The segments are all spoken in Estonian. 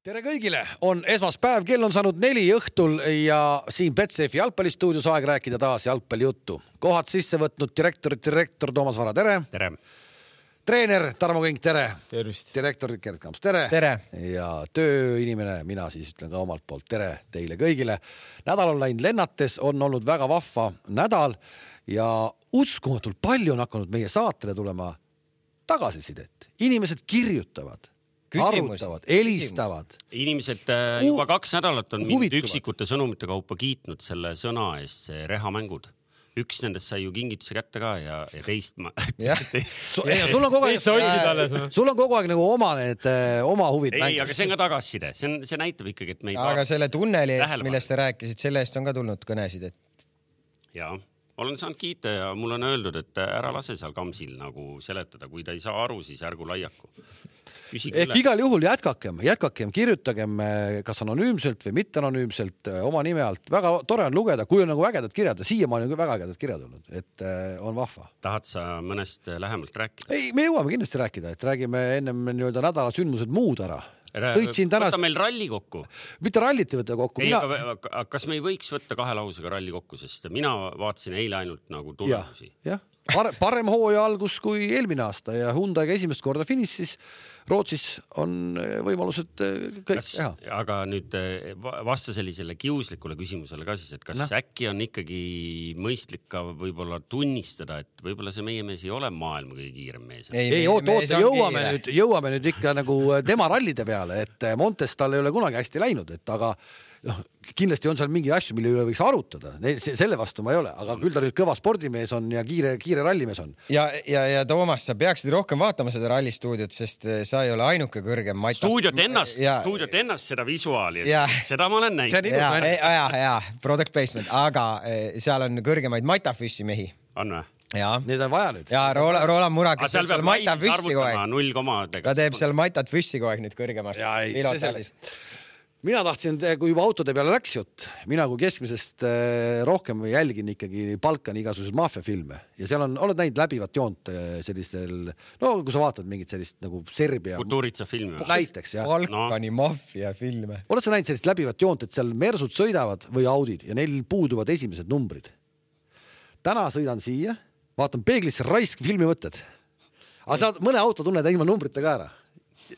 tere kõigile, on esmaspäev, kell on saanud neli õhtul ja siin Betsafe jalgpallistuudios aeg rääkida taas jalgpallijuttu. kohad sisse võtnud direktor, direktor Toomas Vara, tere. tere. treener Tarmo Kink, tere. tervist. direktor Gerd Kamps, tere. tere. ja tööinimene, mina siis ütlen ka omalt poolt tere teile kõigile. nädal on läinud lennates, on olnud väga vahva nädal ja uskumatult palju on hakanud meie saatele tulema tagasisidet, inimesed kirjutavad arutavad, helistavad. inimesed äh, juba kaks nädalat on mind üksikute sõnumite kaupa kiitnud selle sõna eest, see rehamängud üks nendest sai ju kingituse kätte ka ja, ja teist ma. sul on kogu aeg, sul on kogu aeg nagu oma need äh, oma huvid. ei, aga see on ka tagasiside, see on, see näitab ikkagi, et me ei. aga selle tunneli eest, millest te rääkisite, selle eest on ka tulnud kõnesid, et. ja olen saanud kiita ja mulle on öeldud, et ära lase seal Kamsil nagu seletada, kui ta ei saa aru, siis ärgu laiaku ehk igal juhul jätkakem, jätkakem, kirjutagem kas anonüümselt või mitte anonüümselt äh, oma nime alt. väga tore on lugeda, kui on nagu ägedad kirjad ja siiamaani on väga ägedad kirjad olnud, et äh, on vahva. tahad sa mõnest lähemalt rääkida? ei, me jõuame kindlasti rääkida, et räägime ennem nii-öelda nädala sündmused muud ära sõitsin täna. võta meil ralli kokku. mitte rallit ei võta kokku. Mina... kas me ei võiks võtta kahe lausega ralli kokku, sest mina vaatasin eile ainult nagu tulemusi. jah, parem, parem hooaja algus kui eelmine aasta ja Hyundai'ga esimest korda finišis Rootsis on eh, võimalused eh, kõik kas, teha. aga nüüd eh, vasta sellisele kiuslikule küsimusele ka siis, et kas no. äkki on ikkagi mõistlik ka võib-olla tunnistada, et võib-olla see meie mees ei ole maailma kõige kiirem mees. ei, ei oota, oota, jõuame kiire. nüüd, jõuame nüüd ikka nagu tema rallide peale, et Montes tal ei ole kunagi hästi läinud, et aga noh, kindlasti on seal mingeid asju, mille üle võiks arutada, selle vastu ma ei ole, aga küll ta nüüd kõva spordimees on ja kiire, kiire rallimees on. ja, ja, ja Toomas, sa peaksid rohkem vaatama seda rallistuudiot, sest eh, sa ei ole ainuke kõrgem Mata.... stuudiot ennast, stuudiot ennast, seda visuaali, seda ma olen näinud. ja, ja, ja product placement, aga eh, seal on kõrgemaid Matafissi mehi. on või? ja neid on vaja nüüd. ja Roland, Roland Mura, kes teeb seal Matat Füssi kogu aeg. null komadega. ta teeb seal Matat Füssi kogu aeg nüüd kõrgemas. Mina tahtsin, kui juba autode peale läks jutt, mina kui keskmisest äh, rohkem jälgin ikkagi Balkani igasuguseid maffiafilme ja seal on, oled näinud läbivat joont äh, sellistel, no kui sa vaatad mingit sellist nagu Serbia. Kultuuritsa filmi. näiteks jah. Balkani no. maffiafilme. oled sa näinud sellist läbivat joont, et seal mersud sõidavad või Audid ja neil puuduvad esimesed numbrid? täna sõidan siia, vaatan peeglisse, raisk filmi mõtted. aga sa mõne auto tunned ilma numbrita ka ära.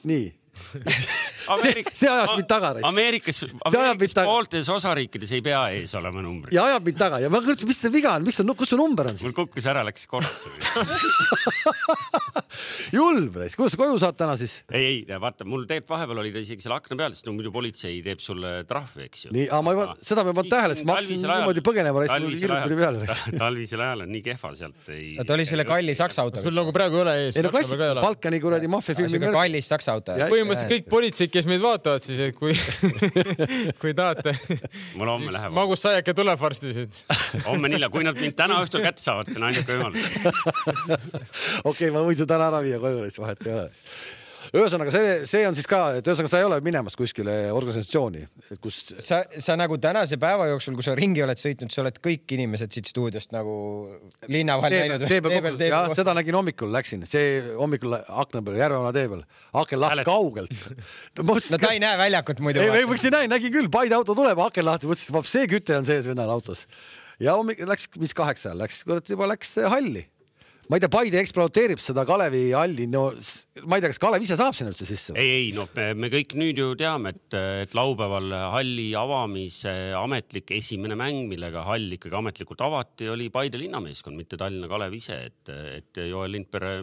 nii Ameerikas, see ajas mind taga. Ameerikas, Ameerikas pooltes osariikides ei pea ees olema numbrid. ja ajab mind taga ja ma mõtlesin, mis see viga on, miks on, kus see number on siis? mul kukkus ära, läks kortsu julm, kuidas sa koju saad täna siis? ei, ei vaata, mul tegelikult vahepeal oli ta isegi seal akna peal, sest no muidu politsei teeb sulle trahvi, eks ju. nii, aga ma pannud, seda ma ei pannud tähele, sest ma hakkasin niimoodi põgenema, talvisel ajal, talvisel ajal on nii kehva sealt ei. ta oli selle kalli saksa auto. sul nagu praegu ei ole ees. ei no klassik, Balkani kuradi maffiafilmi. kallis saksa auto. põhimõtteliselt kõik politseid, kes meid vaatavad, siis kui kui tahate. mul homme läheb. magussaiake tuleb varsti siit. homme nilja, kui nad mind täna õhtul kätte saavad, see on ainuke võimalus. okei, ma võin su täna ära viia koju, siis vahet ei ole ühesõnaga see, see on siis ka, et ühesõnaga sa ei ole minemas kuskile organisatsiooni, kus. sa, sa nagu tänase päeva jooksul, kui sa ringi oled sõitnud, sa oled kõik inimesed siit stuudiost nagu linna vahel näinud. tee peal, jah, seda nägin hommikul, läksin, see hommikul akna peal, Järveoja tee peal, aken lahti kaugelt no ta ei näe väljakut muidu. ei, ei võiks ei näe, nägi küll, Paide auto tuleb, aken lahti, mõtlesin, et see küte on sees vennal autos. ja hommik läks, mis kaheksa ajal läks, kurat juba läks halli ma ei tea, Paide ekspluateerib seda Kalevi halli, no ma ei tea, kas Kalev ise saab sinna üldse sisse? ei, ei noh, me kõik nüüd ju teame, et, et laupäeval halli avamise ametlik esimene mäng, millega hall ikkagi ametlikult avati, oli Paide linnameeskond, mitte Tallinna Kalev ise, et, et Joel Lindpere,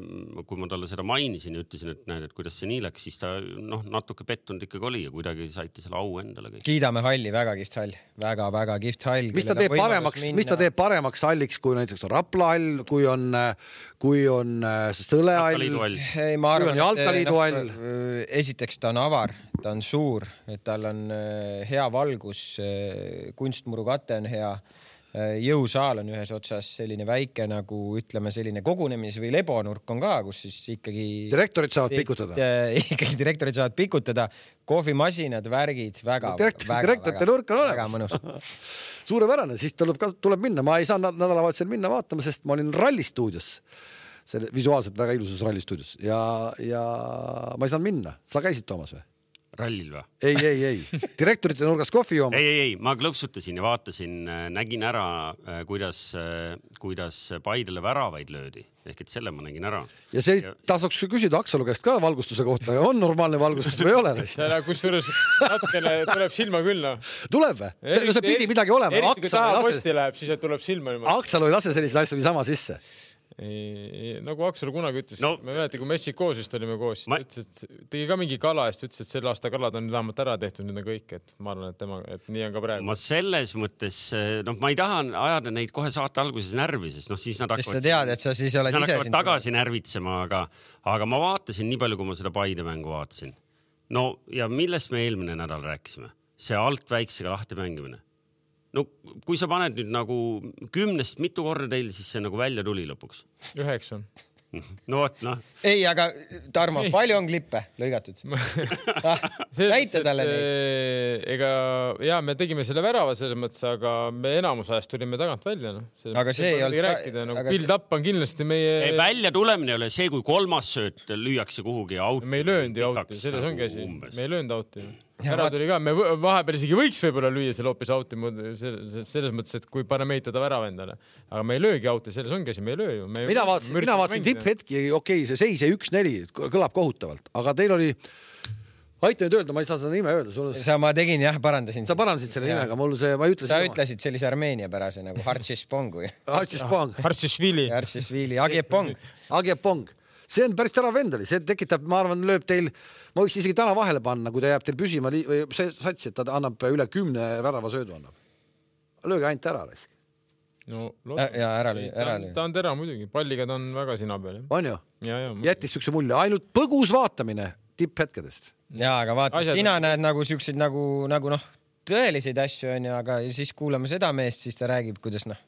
kui ma talle seda mainisin ja ütlesin, et näed, et kuidas see nii läks, siis ta noh, natuke pettunud ikkagi oli ja kuidagi saite selle au endale kõik. kiidame halli, väga kihvt hall väga,, väga-väga kihvt hall. mis ta teeb paremaks, mis ta teeb paremaks halliks, kui näiteks on Rapla hall, kui on kui on äh, Sõle hall, ei ma arvan, et jalkaliidu hall no,. Äh, esiteks ta on avar, ta on suur, et tal on äh, hea valgus, kunstmuru kate on hea jõusaal on ühes otsas selline väike nagu ütleme, selline kogunemis- või lebonurk on ka, kus siis ikkagi. direktorid saavad pikutada. ikkagi direktorid saavad pikutada, kohvimasinad, värgid, väga direktorite nurk on olemas. suurepärane, siis tuleb ka, tuleb minna, ma ei saanud nädalavahetusel minna vaatama, sest ma olin rallistuudios selle visuaalselt väga ilusas rallistuudios ja, ja ma ei saanud minna. sa käisid, Toomas või? Rallil või? ei, ei, ei, direktorite nurgas kohvi jooma. ei, ei, ei, ma klõpsutasin ja vaatasin, nägin ära, kuidas, kuidas Paidele väravaid löödi ehk et selle ma nägin ära. ja see tasuks küsida Aksalu käest ka valgustuse kohta, on normaalne valgustus või ei ole? kusjuures natukene tuleb silma küll noh. tuleb või? no see pidi midagi olema. eriti kui tahaposti läheb, siis tuleb silma. Aksalu ei lase selliseid asju niisama sisse. Nagu Aksalu kunagi ütles No- ma ei mäleta, kui Mexicos vist olime koos, siis Ma- ta ütles, et tegi ka mingi kala eest, ütles, et selle aasta kalad on vähemalt ära tehtud, nüüd on kõik, et ma arvan, et tema, et nii on ka praegu ma. selles mõttes, noh, ma ei taha ajada neid kohe saate alguses närvi, sest noh, siis nad sest sa hakkavad, tead, et sa siis oled nad ise hakkavad tagasi närvitsema, aga, aga ma vaatasin nii palju, kui ma seda Paide mängu vaatasin. no ja millest me eelmine nädal rääkisime, see alt väiksega lahti mängimine. No kui sa paned nüüd nagu kümnest mitu korda teil, siis see nagu välja tuli lõpuks. üheksa. no vot, noh, ei, aga Tarmo, palju on klippe lõigatud? näita talle neid. ega ja me tegime selle värava selles mõttes, aga me enamus ajast tulime tagant välja, noh. Aga see ei olnud rääkida, nagu aga build-up on kindlasti meie. välja tulemine ei ole see, kui kolmas sööt lüüakse kuhugi auti. me ei löönud ju auti, nagu selles ongi asi, me me ei löönud auti. Ja ära tuli ka, me vahepeal isegi võiks võib-olla lüüa selle hoopis auti selles, selles mõttes, et kui panna mehitada värava endale, aga me ei löögi auti, selles ongi asi, me ei löö ju. mina vaatasin, mina vaatasin. tipphetki, okei okay,, see seis jäi üks-neli, kõlab kohutavalt, aga teil oli, aita nüüd öelda, ma ei saa seda nime öelda, sul, sa, ma tegin jah, parandasin. sa parandasid selle nimega, mul see, ma ei ütle sa. ütlesid sellise armeeniapärase nagu Hartšispong või Hartšispong, Hartšishvili. Hartšisvili, Agiepong. Agiepong, see on päris terav vend oli, see tekitab, ma arvan, lööb teil, ma võiks isegi täna vahele panna, kui ta jääb teil püsima või see sats, et ta annab üle kümne väravasöödu annab. lööge ainult ära, raisk, no ja ära lüüa, ära ta, lüüa. ta on tera muidugi, palliga ta on väga sina peal on ju? jah. ja, ja. jättis siukse mulje, ainult põgus vaatamine tipphetkedest. ja aga vaata, sina näed nagu siukseid nagu, nagu noh, tõeliseid asju onju, aga siis kuulame seda meest, siis ta räägib, kuidas noh,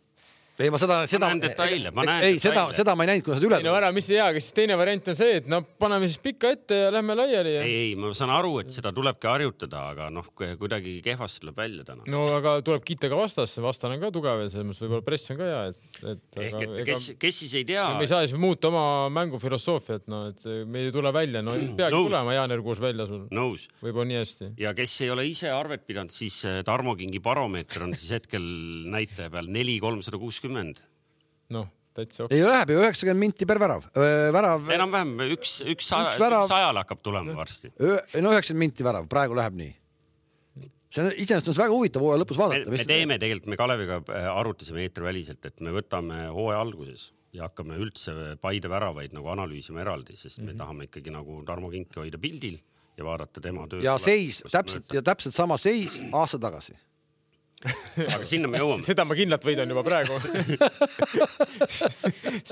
ei, ma seda, seda. näen detaile, ma näen ei, seda, seda ma ei näinud, kui sa üle ei no ära, mis see hea, aga siis teine variant on see, et no paneme siis pika ette ja lähme laiali ja ei, ei, ma saan aru, et seda tulebki harjutada, aga noh, kuidagi kehvasti tuleb välja täna. no aga tuleb kiita ka vastast, see vastane on ka tugev ja selles mõttes võib-olla press on ka hea, et, et ehk aga et kes, kes siis ei tea, me ei saa siis muuta oma mängufilosoofiat, no et meil ei tule välja, no ei peagi Nõus. tulema jaanuarikuus välja sul, nõus. võib-olla nii hästi. ja kes ei ole ise arvet pidanud, siis eh, Tarmo Kingi baromeeter on siis hetkel näitaja peal neli kolmsada kuuskümmend. noh, täitsa okei. ei läheb ju üheksakümmend minti per värav, värav, enam-vähem üks, üks Üks värav- sajale hakkab tulema varsti. no üheksakümmend minti värav, praegu läheb nii. see on iseenesest on väga huvitav hooaja lõpus me, vaadata. me teeme tegelikult, me Kaleviga äh, arutasime eetriväliselt, et me võtame hooaja alguses ja hakkame üldse Paide väravaid nagu analüüsima eraldi, sest Mhm. me tahame ikkagi nagu Tarmo Kinki hoida pildil ja vaadata tema tööd. ja seis täpselt ja täpselt sama seis aasta tagasi. Aga sinna me jõuame. seda ma kindlalt võidan juba praegu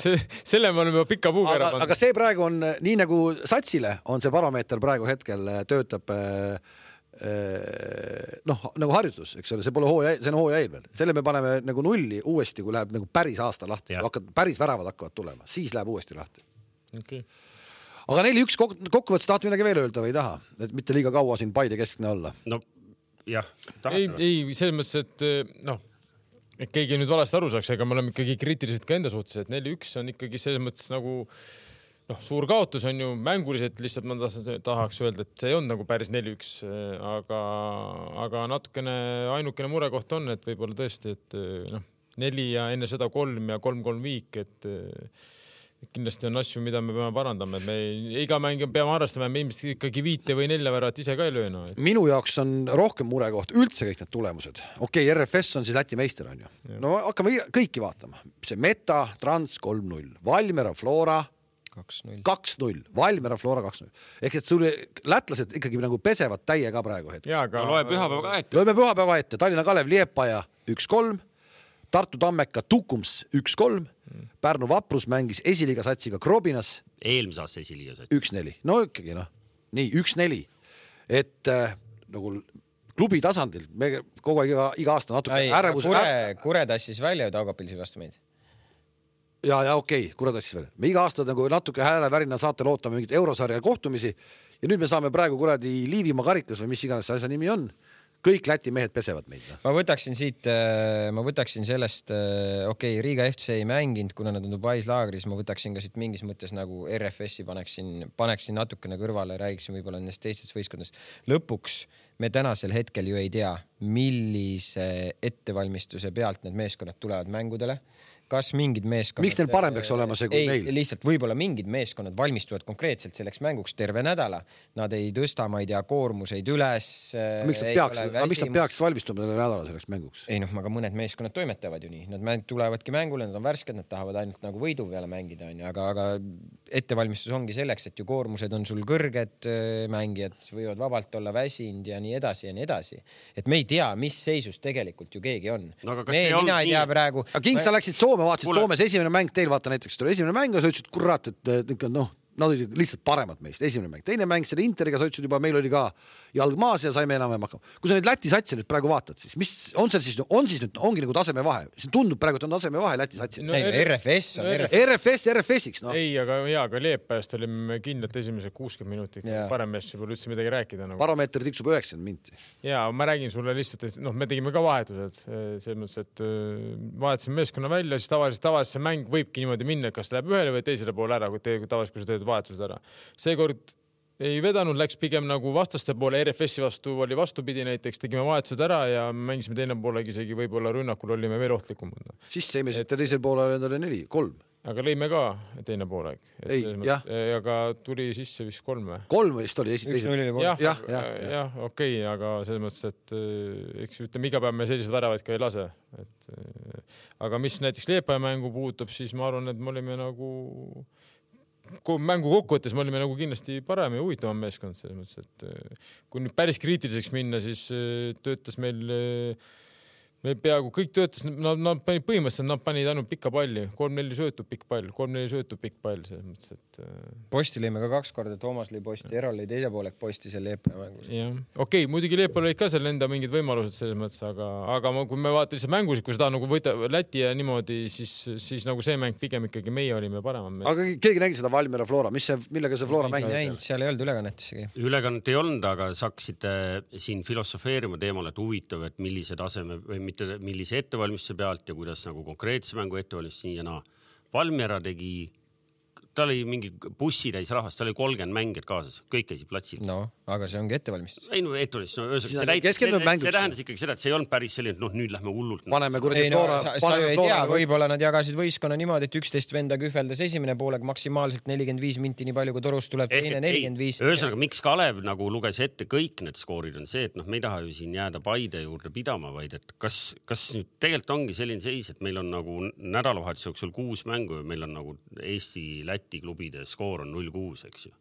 see, selle me oleme juba pika puuga ära aga, aga pannud. see praegu on nii nagu satsile on see baromeeter praegu hetkel äh, töötab äh, äh, noh, nagu harjutus, eks ole, see pole hooaja, see on hooaja eel veel, selle me paneme nagu nulli uuesti, kui läheb nagu päris aasta lahti, hakkad, päris väravad hakkavad tulema, siis läheb uuesti lahti. Okay. aga neli-üks kok- kokkuvõttes tahate midagi veel öelda või ei taha, et mitte liiga kaua siin Paide keskne olla? no jah. ei, ei selles mõttes, et eh, noh, et keegi nüüd valesti aru saaks, ega me oleme ikkagi kriitilised ka enda suhtes, et neli-üks on ikkagi selles mõttes nagu noh, suur kaotus on ju mänguliselt lihtsalt ma tahaks öelda, et see olnud nagu päris neli-üks, aga, aga natukene ainukene murekoht on, et võib-olla tõesti, et eh, noh, neli ja enne seda kolm ja kolm-kolm viik, et eh, kindlasti on asju, mida me peame parandama, et me iga mäng peame arvestama, me ilmselt ikkagi viite või nelja väravat ise ka ei löö no.. minu jaoks on rohkem murekoht üldse kõik need tulemused. okei okay,, RFS on siis Läti meister onju. no hakkame kõiki vaatama. see Meta, Trans kolm-null, Valmiera, Flora kaks-null. kaks-null, Valmiera, Flora kaks-null. ehk et sul lätlased ikkagi nagu pesevad täie ka praegu hetkel. ja aga no loe pühapäeva ka ette. lööme pühapäeva ette, Tallinna Kalev, Liepaja üks-kolm, Tartu Tammeka, Tukums üks-kolm, Pärnu Vaprus mängis esiliiga satsiga Krobinas eelmise aasta esiliigas. üks-neli, no ikkagi noh, nii üks-neli, et äh, nagu klubi tasandil me kogu aeg iga, iga aasta natuke ei, ärevus Kure, Kure tassis välja ju Daugavpilsi vastu meid. ja, ja okei okay,, kurat asjas veel, me iga aasta nagu natuke häälevärina saatel ootame mingit eurosarja kohtumisi ja nüüd me saame praegu kuradi Liivimaa karikas või mis iganes see asja nimi on, kõik Läti mehed pesevad meid. noh. ma võtaksin siit, ma võtaksin sellest, okei okay,, Riga FC ei mänginud, kuna nad on Dubais laagris, ma võtaksin ka siit mingis mõttes nagu RFS-i paneksin, paneksin natukene kõrvale, räägiksin võib-olla nendest teistest võistkondadest. lõpuks me tänasel hetkel ju ei tea, millise ettevalmistuse pealt need meeskonnad tulevad mängudele kas mingid meeskonnad. miks neil parem peaks olema see kui ei, meil? lihtsalt võib-olla mingid meeskonnad valmistuvad konkreetselt selleks mänguks terve nädala. Nad ei tõsta, ma ei tea, koormuseid üles. miks nad peaks, aga miks nad peaksid valmistuma terve nädala selleks mänguks? ei noh, aga mõned meeskonnad toimetavad ju nii, nad tulevadki mängule, nad on värsked, nad tahavad ainult nagu võidu peale mängida, onju, aga, aga ettevalmistus ongi selleks, et ju koormused on sul kõrged, mängijad võivad vabalt olla väsinud ja nii edasi ja nii edasi. et me ei tea, mis seisus tegelikult ju keegi on no,. me, mina ei tea nii... praegu. aga King, sa läksid Soome Soome vaatasid Kule... Soomes esimene mäng, teil vaata näiteks tuli esimene mäng ja sa ütlesid, kurat, et noh, nad olid lihtsalt paremad meist, esimene mäng, teine mäng selle Interiga, sa ütlesid juba, meil oli ka jalg maas ja saime enam-vähem hakkama. kui sa neid Läti satse nüüd praegu vaatad, siis mis on seal siis, on siis nüüd, ongi nagu tasemevahe, see tundub praegu, et on tasemevahe Läti satsil no,. ei, RFS on no, RFS. RFS RFS-iks noh. ei, aga jaa, aga Leepajast olime kindlalt esimesed kuuskümmend minutit yeah., parem meest pole üldse midagi rääkida nagu. baromeeter tiksub üheksakümmend minti. ja ma räägin sulle lihtsalt, et noh, me tegime ka vahetused selles mõttes, et vahetasime meeskonna välja, siis tavaliselt, tavaliselt see mäng võibki niimoodi minna, kas läheb ühele või teisele poole ära, kui tavaliselt, kui sa teed vahetused ära seekord ei vedanud, läks pigem nagu vastaste poole, RFS-i vastu oli vastupidi, näiteks tegime vahetused ära ja mängisime teine poolega isegi võib-olla rünnakul olime veel ohtlikumad. sisse imisite et... teisel poolel endale neli, kolm. aga lõime ka teine poolaeg. ei, jah. aga tuli sisse vist kolm või? kolm vist oli esimene. jah, jah, jah, jah, okei okay,, aga selles mõttes, et äh, eks ütleme, iga päev me selliseid väravaid ka ei lase, et aga mis näiteks Leepaja mängu puudutab, siis ma arvan, et me olime nagu mängu kokkuvõttes me olime nagu kindlasti parem ja huvitavam meeskond selles mõttes, et äh, kui nüüd päris kriitiliseks minna, siis äh, töötas meil äh, meil peaaegu kõik töötas, nad, nad panid põhimõtteliselt, nad panid ainult pikka palli, kolm-neli söötu, pikk pall, kolm-neli söötu, pikk pall, selles mõttes, et. Äh, posti lõime ka kaks korda, Toomas lõi posti, Ero lõi teise poolek posti seal Leepa mängus. jah, okei okay,, muidugi Leepal olid ka seal enda mingid võimalused selles mõttes, aga, aga ma, kui me vaatame lihtsalt mängusid, kui seda nagu võita Läti ja niimoodi, siis, siis nagu see mäng pigem ikkagi meie olime paremad. aga keegi nägi seda Valmiera Flora, mis see, millega see Flora mängis? näinud, seal ei olnud ülekannet isegi. ülekannet ei olnud, aga sa hakkasid siin filosofeerima teemal, et huvitav, et millise taseme või mitte millise ettevalmistuse pealt ja kuidas nagu konkreetse mängu ettevalmistus nii ja naa. Valmiera tegi ta oli mingi bussitäis rahvast, tal oli kolmkümmend mängijat kaasas, kõik käisid platsil. no aga see ongi ettevalmistus. ei no ettevalmistus, no ühesõnaga see näitas, see, see tähendas ikkagi seda, et see ei olnud päris selline, et noh, nüüd lähme hullult. paneme kuradi no, Flora, paneme Flora. võib-olla nad jagasid võistkonna niimoodi, et üksteist venda kühveldas esimene poolega maksimaalselt nelikümmend viis minti, nii palju kui torust tuleb, teine nelikümmend viis. ühesõnaga, miks Kalev nagu luges ette kõik need skoorid, on see, et noh, me ei taha ju siin jääda Paide juurde pidama, vaid et kas, kas nüüd tegelikult ongi selline seis, et meil on nagu nädalavahetuse jooksul kuus mängu ja meil on nagu Eesti-Läti klubide skoor on null kuus, eks ju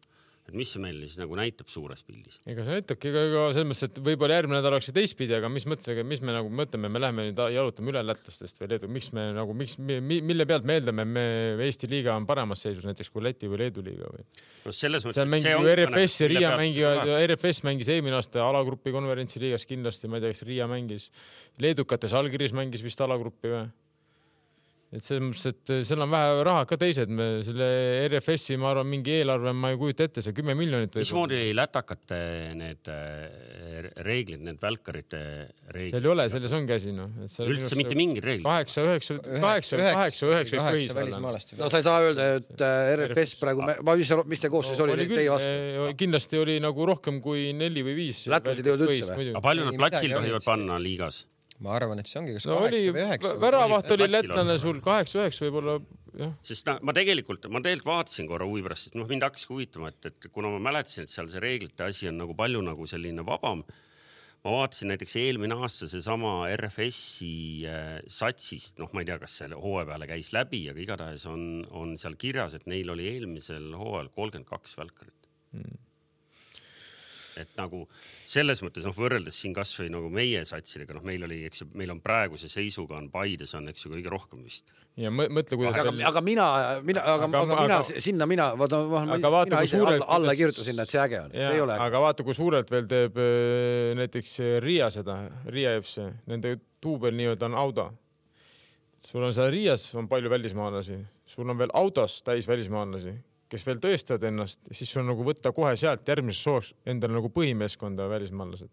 et mis see meile siis nagu näitab suures pildis? ega see näitabki ka, ka selles mõttes, et võib-olla järgmine nädal oleks see teistpidi, aga mis mõttes, mis me nagu mõtleme, me läheme nüüd jalutame üle lätlastest või Leedu, miks me nagu, miks, mille pealt me eeldame, me Eesti liiga on paremas seisus näiteks kui Läti või Leedu liiga või? no selles mõttes. seal mängib ju RFS ja Riia mängivad, RFS mängis eelmine aasta alagrupi konverentsi liigas kindlasti, ma ei tea, kas Riia mängis, leedukates allkirjas mängis vist alagrupi või? Et selles mõttes, et eh, seal on vähe raha ka teised, me selle RFS-i, ma arvan, mingi eelarve, ma ei kujuta ette, see kümme miljonit. mismoodi lätakate need eh, reeglid, need välkarite reeglid? seal ei ole, selles ongi asi noh. üldse mitte mingeid reegleid? kaheksa, üheksa, kaheksa, kaheksa, üheksa võib põhiselt olla. no sa ei saa öelda, et eh, RFS praegu, mis, mis teie koosseis oli, teie vastu? kindlasti oli nagu rohkem kui neli või viis. lätlased ei olnud üldse või? aga palju nad platsil tohivad panna liigas? Ma arvan, et see ongi kas no kaheksa oli, või üheksa. väravaht oli lätlane sul kaheksa-üheksa võib-olla jah. sest ma tegelikult, ma tegelikult vaatasin korra huvi pärast, sest noh, mind hakkas huvitama, et, et kuna ma mäletasin, et seal see reeglite asi on nagu palju nagu selline vabam. ma vaatasin näiteks eelmine aasta seesama RFS-i äh, satsist, noh, ma ei tea, kas see hooaja peale käis läbi, aga igatahes on, on seal kirjas, et neil oli eelmisel hooajal kolmkümmend kaks välkarit hmm et nagu selles mõttes noh, võrreldes siin kasvõi nagu meie satsidega, noh, meil oli, eks ju, meil on praeguse seisuga on Paides on, eks ju, kõige rohkem vist. ja mõtle, kuidas. aga, aga mina, mina, aga, aga, aga mina aga, sinna mina, vaata, mina ise suurelt, alla, alla ei kirjuta sinna, et see äge on, see ei ole. aga vaata, kui suurelt veel teeb äh, näiteks Riia seda, Riia FC, nende duubel nii-öelda on Auda sul on seal Riias on palju välismaalasi, sul on veel autos täis välismaalasi, kes veel tõestavad ennast, siis on nagu võtta kohe sealt järgmises sooks endale nagu põhimeeskonda välismaalased.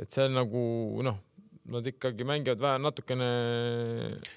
et seal nagu noh, nad ikkagi mängivad vähe natukene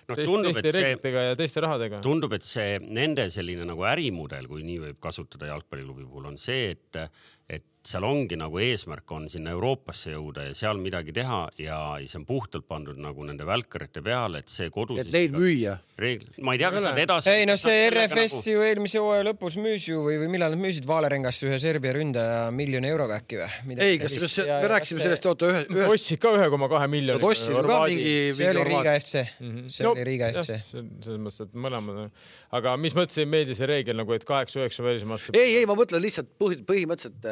No teist, tundub, teiste reeglitega ja teiste rahadega. tundub, et see nende selline nagu ärimudel, kui nii võib kasutada jalgpalliklubi puhul, on see, et, et seal ongi nagu eesmärk on sinna Euroopasse jõuda ja seal midagi teha ja, see on puhtalt pandud nagu nende välkarite peale, et see kodu. et neid müüa. reegl, ma ei tea, kas nad edasi. ei no see RFS ju eelmise hooaja lõpus müüs ju või, või millal nad müüsid Vaalerengast ühe Serbia ründaja miljoni euroga äkki või? ei, kas me, me rääkisime sellest, oota ühe, ühe, ostsid ka ühe koma kahe miljoni. no ostsid ka mingi, see oli mingi Riga ormaat. FC, see oli Riga FC. selles mõttes, et mõlemad, aga mis mõttes ei meeldi see reegel nagu, et kaheksa-üheksa välismaast. ei, ei, ma mõtlen lihtsalt põhi, põhimõtteliselt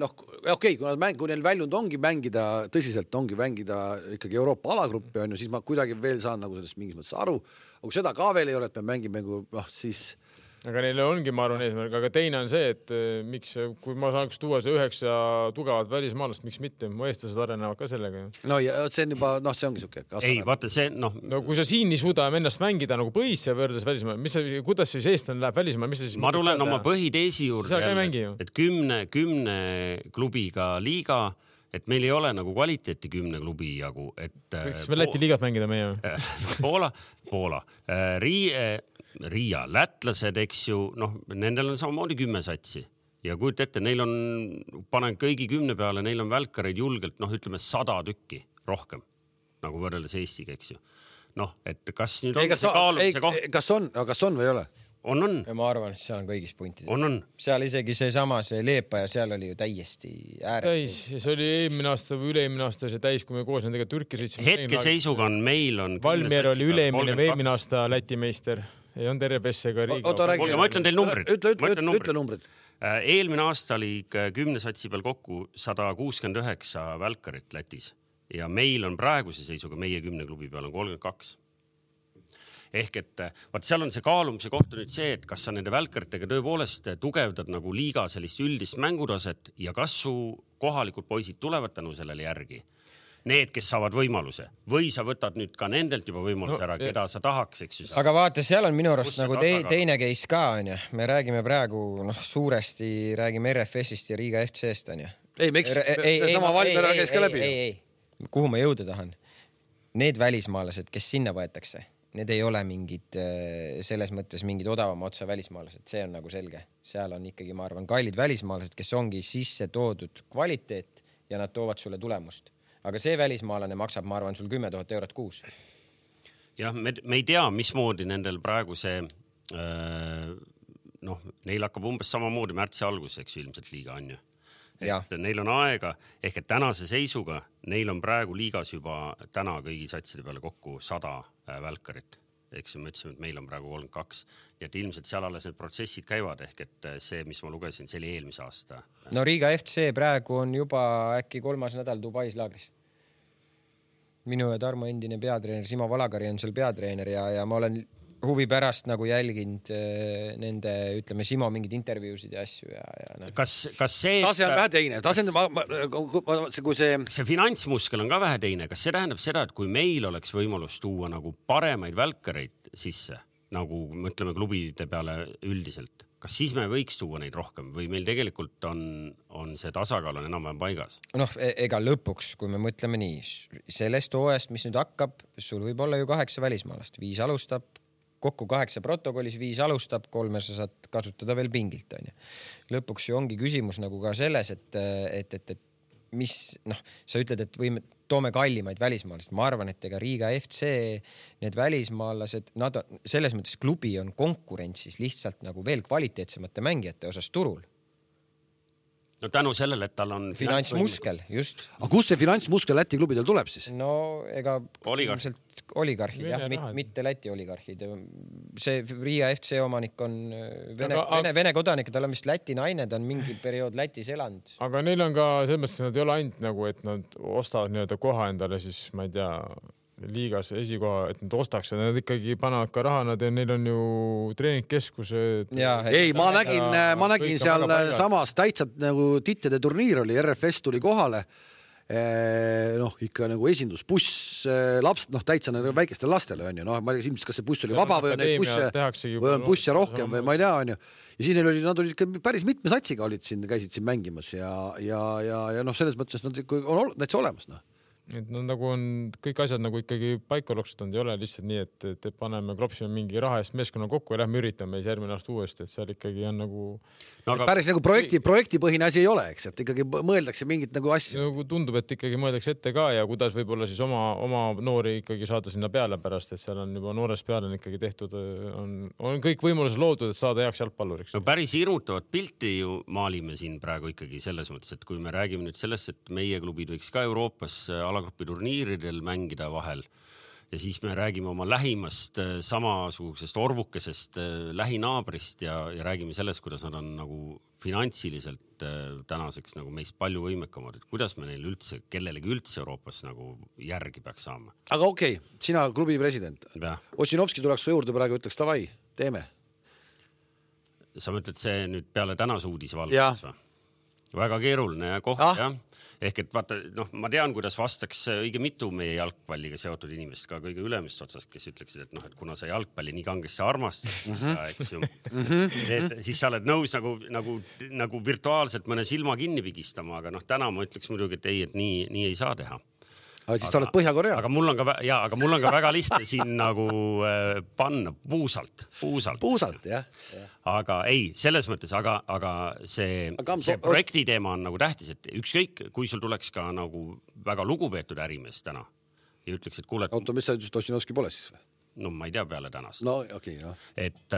noh, okei okay,, kui nad mäng, kui neil väljund ongi mängida, tõsiselt ongi mängida ikkagi Euroopa alagruppi onju, siis ma kuidagi veel saan nagu sellest mingis mõttes aru. aga kui seda ka veel ei ole, et me mängime nagu noh, siis aga neil ongi, ma arvan, eesmärk, aga teine on see, et eh, miks, kui ma saaks tuua see üheksa tugevat välismaalast, miks mitte, mu eestlased arenevad ka sellega ju. no ja see on juba noh, see ongi siuke. ei, vaata see noh, no kui sa siin ei suuda ennast mängida nagu põhisse võrreldes välismaal, mis sa, kuidas siis eestlane läheb välismaale, mis sa siis? ma tulen oma põhiteesi juurde ju. et kümne, kümne klubiga liiga, et meil ei ole nagu kvaliteeti kümne klubi jagu, et. võiks me Läti liigat mängida meie? Poola, Poola, Riia, Riia, lätlased, eks ju, noh, nendel on samamoodi kümme satsi ja kujuta ette, neil on, panen kõigi kümne peale, neil on välkareid julgelt noh, ütleme sada tükki rohkem nagu võrreldes Eestiga, eks ju. noh, et kas nüüd ei, on kas see kaalumise koht, kas on, kas on või ei ole? on, on, ma arvan, et seal on kõigis puntides. on, on seal isegi seesama, see Leepaja, seal oli ju täiesti ääre. täis ja see oli eelmine aasta või üle-eelmine aasta see täis, kui me koos nendega Türki sõitsime. hetkeseisuga on meil on. Valmier oli üle-eelmine või eelmine aasta Läti meister, ei olnud RBS ega Riiga. oota, räägi. Ma ütlen teile numbrid. ütle, ütle, ütlen ütle, numbrid. ütle numbrid. Äh, eelmine aasta oli kümne satsi peal kokku sada kuuskümmend üheksa välkarit Lätis ja meil on praeguse seisuga meie kümne klubi peal on kolmkümmend kaks. Ehk et äh, vaat seal on see kaalumise koht nüüd see, et kas sa nende välkaritega tõepoolest tugevdad nagu liiga sellist üldist mängutaset ja kas su kohalikud poisid tulevad tänu sellele järgi need, kes saavad võimaluse või sa võtad nüüd ka nendelt juba võimaluse No, ära, ja- keda sa tahaks, eks ju. aga vaata, seal on minu arust nagu te teine case ka onju, me räägime praegu noh, suuresti räägime RFS-ist ja Riga FC-st onju. ei, miks, seesama Valmiera käis ka läbi. kuhu ma jõuda tahan? Need välismaalased, kes sinna võetakse, need ei ole mingid äh, selles mõttes mingid odavama otsa välismaalased, see on nagu selge. seal on ikkagi, ma arvan, kallid välismaalased, kes ongi sisse toodud kvaliteet ja nad toovad sulle tulemust. aga see välismaalane maksab, ma arvan, sul kümme tuhat eurot kuus. jah, me, me ei tea, mismoodi nendel praegu see äh, noh, neil hakkab umbes samamoodi märtsi algus, eks ju, ilmselt liiga on ju. Et neil on aega. Ehk et tänase seisuga neil on praegu liigas juba täna kõigi satside peale kokku sada äh, välkarit, eks ju, me ütlesime, et meil on praegu kolmkümmend kaks, nii et ilmselt seal alles need protsessid käivad. Ehk et äh, see, mis ma lugesin, see oli eelmise aasta. no Riga FC praegu on juba äkki kolmas nädal Dubais laagris. minu ja Tarmo endine peatreener Simo Valagari on seal peatreener ja, ja ma olen huvi pärast nagu jälginud äh, nende, ütleme, Simo mingeid intervjuusid ja asju ja, ja noh. kas, kas see, tase on vähe teine, tase on, kui see see finantsmuskel on ka vähe teine, kas see tähendab seda, et kui meil oleks võimalus tuua nagu paremaid välkareid sisse, nagu mõtleme klubide peale üldiselt, kas siis me võiks tuua neid rohkem või meil tegelikult on, on see tasakaal on enam-vähem paigas? noh, ega lõpuks, kui me mõtleme nii, sellest hooajast, mis nüüd hakkab, sul võib olla ju kaheksa välismaalast, viis alustab, kokku kaheksa protokollis, viis alustab, kolme sa saad kasutada veel pingilt onju. lõpuks ju ongi küsimus nagu ka selles, et, et, et, et mis noh, sa ütled, et võime, toome kallimaid välismaalasi, ma arvan, et ega Riga FC need välismaalased, nad on selles mõttes klubi on konkurentsis lihtsalt nagu veel kvaliteetsemate mängijate osas turul. No tänu sellele, et tal on finantsmuskel, just aga kust see finantsmuskel Läti klubidel tuleb siis? no ega Oligarh. ilmselt oligarhid jah, mitte Läti oligarhid. see Riia FC omanik on äh, Vene Vene, Vene kodanik, tal on vist Läti naine, ta on mingi periood Lätis elanud. aga neil on ka selles mõttes, et nad ei ole ainult nagu, et nad ostavad nii-öelda koha endale siis ma ei tea, liigas esikoha, et nad ostaks, nad ikkagi panevad ka raha, nad, neil on ju treeningkeskused. ja ei, ma nägin Ja, ma nägin on seal väga paigas. samas täitsa nagu tittide turniir oli, RFS tuli kohale noh, ikka nagu esindusbuss laps, noh, täitsa nagu väikestele lastele onju, noh, ma ei tea ilmselt, kas see buss oli vaba või on neid busse või on busse rohkem või ma ei tea, onju. ja siis neil oli, nad olid ikka päris mitme satsiga olid siin, käisid siin mängimas ja, ja, ja, ja noh, selles mõttes nad ikka on täitsa olemas noh et no nagu on kõik asjad nagu ikkagi paika loksutanud, ei ole lihtsalt nii, et, et paneme, klopsime mingi raha eest meeskonna kokku ja lähme üritame siis järgmine aasta uuesti, et seal ikkagi on nagu no,. Aga... päris nagu projekti, projektipõhine asi ei ole, eks, et ikkagi mõeldakse mingit nagu asja. nagu tundub, et ikkagi mõeldakse ette ka ja kuidas võib-olla siis oma, oma noori ikkagi saada sinna peale pärast, et seal on juba noorest peale on ikkagi tehtud, on, on kõik võimalused loodud, et saada heaks jalgpalluriks. no päris hirmutavat pilti ju maalime siin praegu ikkagi selles mõttes, et kui me räägime nüüd sellest, et meie klubid võiks ka Euroopas alagrupi turniiridel mängida vahel ja siis me räägime oma lähimast äh, samasugusest orvukesest äh, lähinaabrist ja, ja räägime sellest, kuidas nad on nagu finantsiliselt äh, tänaseks nagu meist palju võimekamad, et kuidas me neil üldse, kellelegi üldse Euroopas nagu järgi peaks saama. aga okei okay,, sina klubi president. Ossinovski tuleks su juurde praegu, ütleks davai, teeme. sa mõtled see nüüd peale tänase uudise valguses või? väga keeruline koht ah. jah ehk et vaata, noh, ma tean, kuidas vastaks õige mitu meie jalgpalliga seotud inimest ka kõige ülemist otsast, kes ütleksid, et noh, et kuna sa jalgpalli nii kangesti armastad, siis sa, mhm. eks ju -hmm. siis sa oled nõus nagu, nagu, nagu virtuaalselt mõne silma kinni pigistama, aga noh, täna ma ütleks muidugi, et ei, et nii, nii ei saa teha aga siis sa oled Põhja-Korea. aga mul on ka ja, aga mul on ka väga lihtne siin nagu äh, panna puusalt, puusalt. puusalt jah ja.. aga ei, selles mõttes, aga, aga see, see projekti teema on nagu tähtis, et ükskõik, kui sul tuleks ka nagu väga lugupeetud ärimees täna ja ütleks, et kuule. oota, mis sa ütlesid, Ossinovski pole siis või? No ma ei tea peale tänast. no okei okay,, noh. et,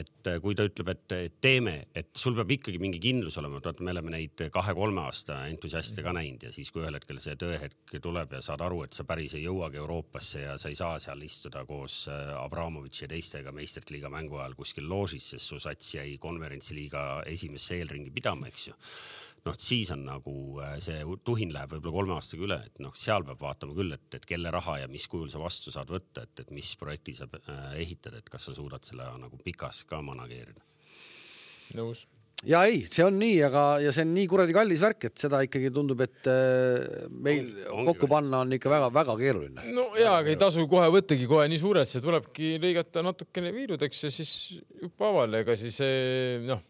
et kui ta ütleb, et teeme, et sul peab ikkagi mingi kindlus olema, et me oleme neid kahe-kolme aasta entusiaste ka näinud ja siis, kui ühel hetkel see tõehetk tuleb ja saad aru, et sa päris ei jõuagi Euroopasse ja sa ei saa seal istuda koos äh, Abramovitši ja teistega meistrite liiga mängu ajal kuskil loožis, sest su sats jäi konverentsiliiga esimesse eelringi pidama, eks ju noh, siis on nagu äh, see tuhin läheb võib-olla kolme aastaga üle, et noh, seal peab vaatama küll, et, et kelle raha ja mis kujul sa vastu saad võtta, et, et mis projekti sa äh, ehitad, et kas sa suudad selle nagu pikas ka manageerida. nõus ja ei, see on nii, aga, ja see on nii kuradi kallis värk, et seda ikkagi tundub, et äh, meil on, kokku panna on ikka väga-väga keeruline. no ja, aga ei tasu kohe võttagi kohe nii suurelt, see tulebki lõigata natukene viirudeks ja siis hüppaaval, ega siis noh